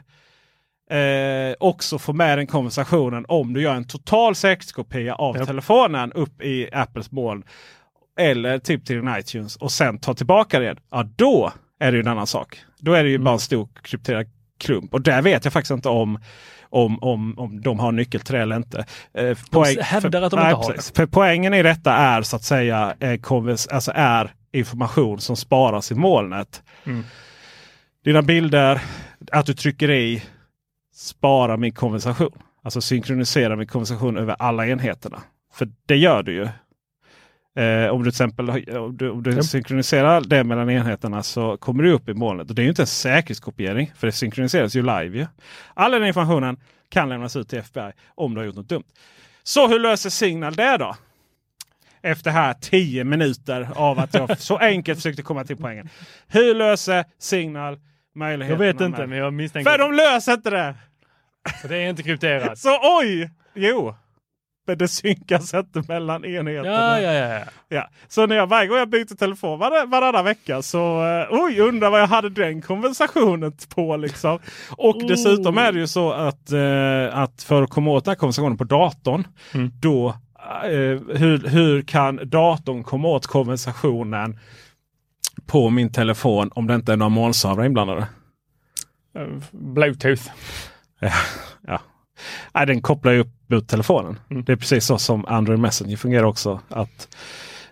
Speaker 1: eh, också få med den konversationen om du gör en total säkerhetskopia av
Speaker 2: Ja.
Speaker 1: telefonen upp i Apples moln. Eller typ till din iTunes och sen ta tillbaka det. Ja, då är det ju en annan sak. Då är det ju
Speaker 2: Mm.
Speaker 1: bara en stor krypterad klump. Och där vet jag faktiskt inte om om, om, om de har nyckel till det eller inte. Eh, poäng-
Speaker 2: hävdar att de
Speaker 1: nej,
Speaker 2: inte har
Speaker 1: precis. För poängen i detta är så att säga eh, konvers, alltså är information som sparas i molnet.
Speaker 2: Mm.
Speaker 1: Dina bilder, att du trycker i spara min konversation. Alltså synkronisera min konversation över alla enheterna. För det gör du ju. Eh, om du till exempel har- om du, om du
Speaker 2: Ja.
Speaker 1: synkroniserar det mellan enheterna så kommer du upp i molnet. Och det är ju inte en säkerhetskopiering för det synkroniseras ju live. Ju. All den informationen kan lämnas ut till FBI om du har gjort något dumt. Så hur löser Signal det då? Efter här 10 minuter av att jag så enkelt försökte komma till poängen. Hur löser Signal
Speaker 2: Jag
Speaker 1: möjligheterna?
Speaker 2: vet inte, men jag misstänker
Speaker 1: För de löser inte det!
Speaker 2: för det är inte krypterat.
Speaker 1: Så oj! Jo! Men det synkas inte mellan enheterna.
Speaker 2: Ja, ja, ja. ja.
Speaker 1: Ja. Så när jag, varje gång jag byter telefon var, varannan vecka så eh, oj, undrar vad jag hade den konversationen på. Liksom. Och
Speaker 2: Oh.
Speaker 1: dessutom är det ju så att, eh, att för att komma åt den här konversationen på datorn.
Speaker 2: Mm.
Speaker 1: Då, eh, hur, hur kan datorn komma åt konversationen på min telefon om det inte är några molnservrar inblandade?
Speaker 2: Bluetooth.
Speaker 1: Ja. Nej, den kopplar ju upp mot telefonen.
Speaker 2: Mm.
Speaker 1: Det är precis så som Android Messenger fungerar också. Att,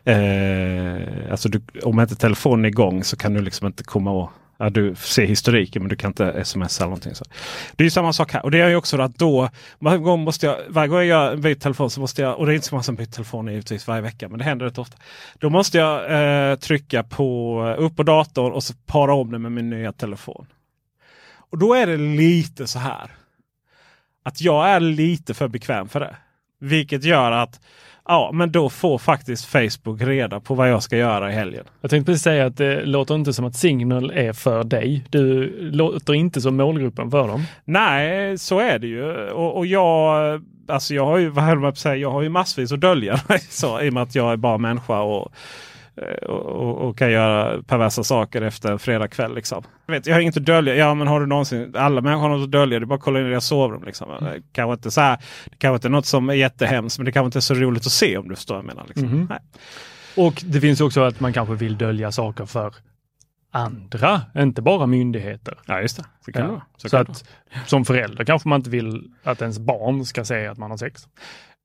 Speaker 1: eh, alltså du, om inte telefonen är igång så kan du liksom inte komma och Ja, du ser historiken men du kan inte smsa eller någonting. Så. Det är ju samma sak här. Och det är ju också att då varje gång, måste jag, varje gång jag byter telefon så måste jag, och det är inte så många som byter telefon givetvis varje vecka men det händer rätt ofta. Då måste jag eh, trycka på upp på datorn och så para om det med min nya telefon. Och då är det lite så här. Att jag är lite för bekväm för det. Vilket gör att ja, men då får faktiskt Facebook reda på vad jag ska göra i helgen.
Speaker 2: Jag tänkte precis säga att det låter inte som att Signal är för dig. Du låter inte som målgruppen för dem.
Speaker 1: Nej, så är det ju. Och, och jag, alltså jag har ju, vad höll man på att säga, jag har ju massvis att dölja. så, I och med att jag är bara människa och, och, och, och kan göra perversa saker efter en fredagkväll. Liksom. Jag, vet, jag har inget att dölja. Ja, men har du någonsin, alla människor har något att dölja. Det är bara att kolla in i deras sovrum. Liksom. Mm. Kanske inte så här, det kanske inte är något som är jättehemskt, men det kanske inte är så roligt att se om du förstår vad jag menar. Liksom. Nej.
Speaker 2: Och det finns också att man kanske vill dölja saker för andra, inte bara myndigheter.
Speaker 1: Ja, just det. Så kan det
Speaker 2: Ja.
Speaker 1: vara.
Speaker 2: Så,
Speaker 1: kan det
Speaker 2: att som förälder kanske man inte vill att ens barn ska se att man har sex.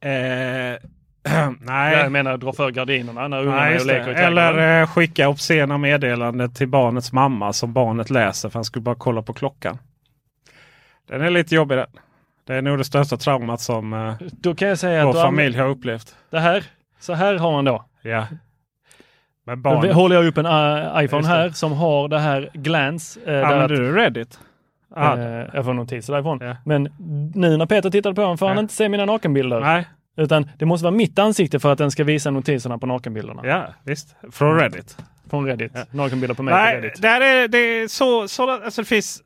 Speaker 1: vara. eh,
Speaker 2: Jag
Speaker 1: nej.
Speaker 2: menar dra för gardinerna när ungarna
Speaker 1: Nej,
Speaker 2: är och
Speaker 1: det.
Speaker 2: leker i trädgården.
Speaker 1: Eller eh, skicka obscena meddelanden till barnets mamma som barnet läser för han skulle bara kolla på klockan. Den är lite jobbig den. Det är nog det största traumat som eh,
Speaker 2: Då kan jag säga
Speaker 1: vår
Speaker 2: att
Speaker 1: familj har upplevt.
Speaker 2: det här, så här har man då.
Speaker 1: Ja. Men barn...
Speaker 2: håller jag upp en uh, iPhone här som har det här glance. eh, där
Speaker 1: Använder du Reddit? Ah,
Speaker 2: eh, jag får notiser därifrån.
Speaker 1: Ja.
Speaker 2: Men nu när Peter tittar på den får han
Speaker 1: Ja.
Speaker 2: inte se mina nakenbilder.
Speaker 1: Nej,
Speaker 2: Utan det måste vara mitt ansikte för att den ska visa notiserna på nakenbilderna.
Speaker 1: ja visst. Från Reddit.
Speaker 2: Från Reddit. Nakenbilder på mig på
Speaker 1: Nej,
Speaker 2: Reddit.
Speaker 1: där är, det är så, så alltså det finns.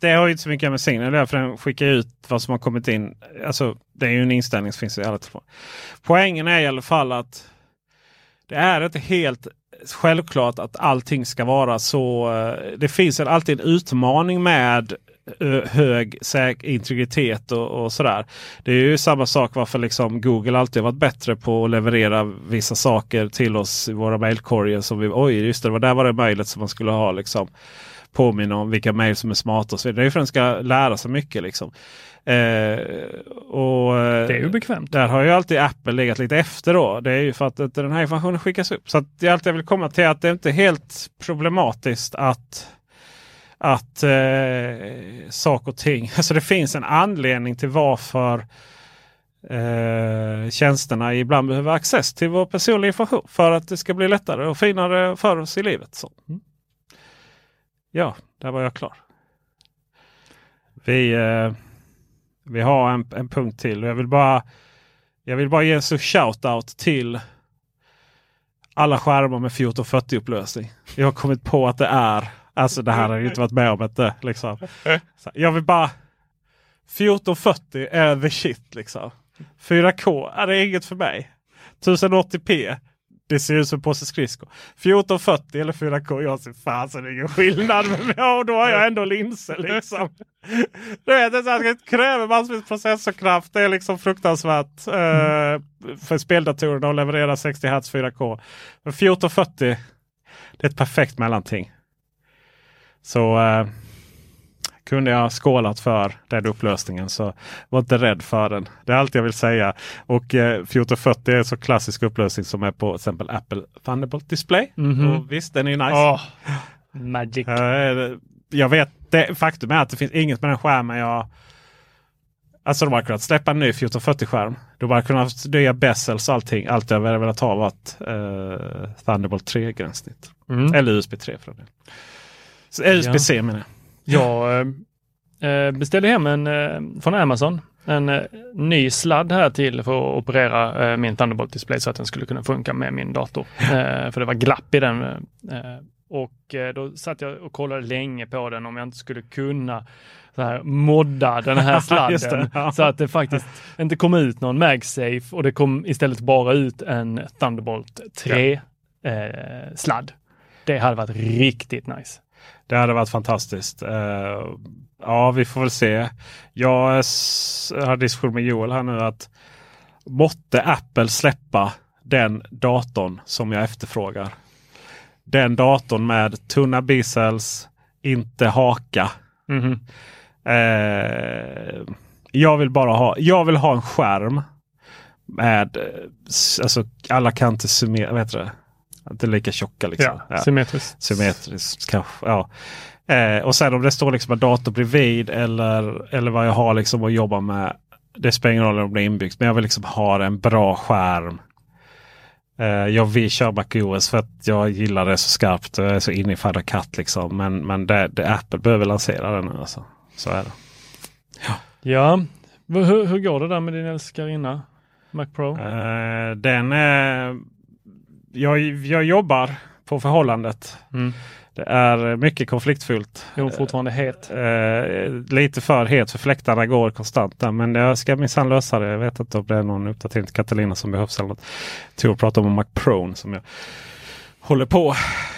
Speaker 1: Det har ju inte så mycket med signal att göra, för den skickar ut vad som har kommit in. Alltså, det är ju en inställning som finns i alla telefoner. Poängen är i alla fall att det är inte helt självklart att allting ska vara så. eh, Det finns alltid en utmaning med hög säk integritet och, och sådär. Det är ju samma sak varför liksom Google alltid varit bättre på att leverera vissa saker till oss i våra mejlkorgar. Som vi, oj, just det, det var där var det mejlet som man skulle ha liksom påminna om vilka mejl som är smarta. och Så vidare. det är ju för att den ska lära sig mycket. Liksom. Eh, och, eh,
Speaker 2: Det är ju bekvämt.
Speaker 1: där har ju alltid Apple legat lite efter då. Det är ju för att inte den här informationen skickas upp. Så det är allt jag vill komma till att det är inte helt problematiskt att att eh, saker och ting, alltså det finns en anledning till varför eh, tjänsterna ibland behöver access till vår personliga information. För att det ska bli lättare och finare för oss i livet. Så. Mm. Ja, där var jag klar. Vi, eh, vi har en, en punkt till. Jag vill bara, jag vill bara ge en shout-out till alla skärmar med 1440 upplösning. Jag har kommit på att det är, alltså det här har jag ju inte varit med om. Inte, eh, liksom. Så jag vill bara 1440 är the shit liksom. 4K är det inget för mig. 1080p. Det ser ut som en påse skridskor. 1440 eller 4K. Jag ser fasen ingen skillnad. Men ja, då har jag ändå linser liksom. Du vet, det, är så här, det kräver massvis med processorkraft. Det är liksom fruktansvärt eh, för speldatorerna att leverera 60 Hz 4K. Men 1440 det är ett perfekt mellanting. Så eh, kunde jag skålat för den upplösningen så var inte rädd för den. Det är allt jag vill säga. Och eh, 1440 är en så klassisk upplösning som är på till exempel Apple Thunderbolt Display.
Speaker 2: Mhm.
Speaker 1: Och visst, den är ju nice.
Speaker 2: Åh, magic.
Speaker 1: Eh, Jag vet, det, faktum är att det finns inget med den skärmen jag... Alltså de har kunnat släppa en ny 1440-skärm. De har kunnat nya bezels och allting. Allt jag velat ha varit eh, Thunderbolt 3-gränssnitt.
Speaker 2: Mm.
Speaker 1: Eller USB 3 för den Så USB-C menar jag.
Speaker 2: Jag eh, beställde hem en eh, från Amazon en eh, ny sladd här till för att operera eh, min Thunderbolt display så att den skulle kunna funka med min dator. Eh, för det var glapp i den. Eh, och eh, då satt jag och kollade länge på den om jag inte skulle kunna så här, modda den här sladden
Speaker 1: det, ja.
Speaker 2: så att det faktiskt inte kom ut någon MagSafe och det kom istället bara ut en Thunderbolt 3 eh, sladd. Det hade varit riktigt nice.
Speaker 1: Det hade varit fantastiskt. Eh, ja, vi får väl se. Jag har diskussion med Joel här nu att måtte Apple släppa den datorn som jag efterfrågar. Den datorn med tunna bezels, inte haka.
Speaker 2: Mhm.
Speaker 1: Eh, jag vill bara ha, jag vill ha en skärm med eh, alltså, alla kanter summer, vad heter det? Inte lika tjocka liksom.
Speaker 2: Ja, symmetriskt.
Speaker 1: Symmetriskt kanske. Ja. Eh, och sen om det står liksom en dator bredvid eller, eller vad jag har liksom att jobba med. Det spelar ingen roll om det är inbyggt. Men jag vill liksom ha en bra skärm. Eh, jag vill köra MacOS för att jag gillar det så skarpt. Jag är så inne i Final Cut liksom. Men, men det, det Apple behöver lansera den nu alltså. Så är det.
Speaker 2: Ja, V- Hur, hur går det där med din älskarinna? Mac Pro?
Speaker 1: Eh, den är... Jag, jag jobbar på förhållandet.
Speaker 2: Mm.
Speaker 1: Det är mycket konfliktfyllt.
Speaker 2: Är hon fortfarande het?
Speaker 1: Eh, lite för het för fläktarna går konstant där. Men jag ska minsann lösa det. Jag vet inte om det är någon uppdatering till Catalina som behövs. Eller något. Tor pratar om Mac Pro som jag håller på.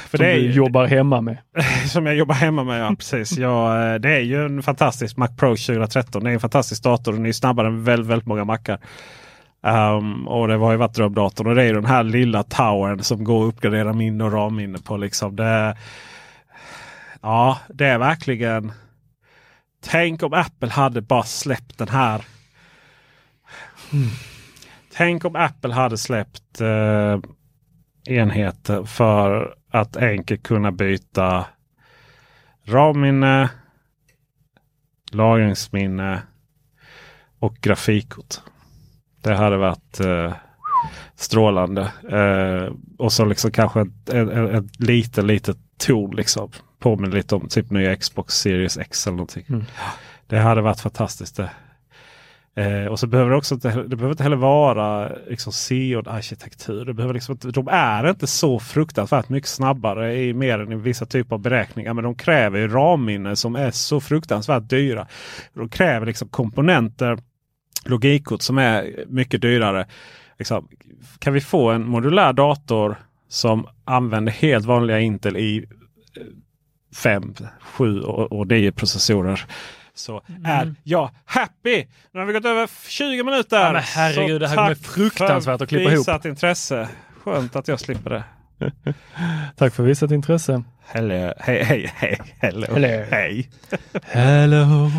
Speaker 1: För
Speaker 2: Som
Speaker 1: det är
Speaker 2: du
Speaker 1: ju,
Speaker 2: jobbar hemma med?
Speaker 1: som jag jobbar hemma med. Ja, precis. Ja, eh, det är ju en fantastisk Mac Pro 2013. Det är en fantastisk dator. Den är snabbare än väldigt, väldigt många Macar. Um, och det har ju varit drömdatorn. Och det är den här lilla towern som går att uppgradera minne och RAM-minne på. Liksom. Det, ja, det är verkligen. Tänk om Apple hade bara släppt den här. Tänk om Apple hade släppt eh, enheter för att enkelt kunna byta RAM-minne, lagringsminne och grafikkort. Det hade varit eh, strålande. Eh, och så liksom kanske ett, ett, ett litet, litet torn liksom. Påminner lite om typ nya Xbox Series X eller någonting.
Speaker 2: Mm.
Speaker 1: Det hade varit fantastiskt det. Eh, och så behöver det också inte, det behöver inte heller vara liksom seod arkitektur. Det behöver liksom de är inte så fruktansvärt mycket snabbare i mer än i vissa typer av beräkningar. Men de kräver ju RAM-minne som är så fruktansvärt dyra. De kräver liksom komponenter, logikkort som är mycket dyrare. Liksom, kan vi få en modulär dator som använder helt vanliga Intel i 5, 7 och, och 9 processorer. Så är jag happy! Nu har vi gått över 20 minuter.
Speaker 2: Ja, men herregud,
Speaker 1: Så
Speaker 2: det här kommer
Speaker 1: tack
Speaker 2: fruktansvärt att klippa ihop.
Speaker 1: visat intresse. Skönt att jag slipper det.
Speaker 2: Tack för visat intresse.
Speaker 1: Hello. Hej, hej, hej. Hello.
Speaker 2: Hello.
Speaker 1: Hej.
Speaker 2: Hello.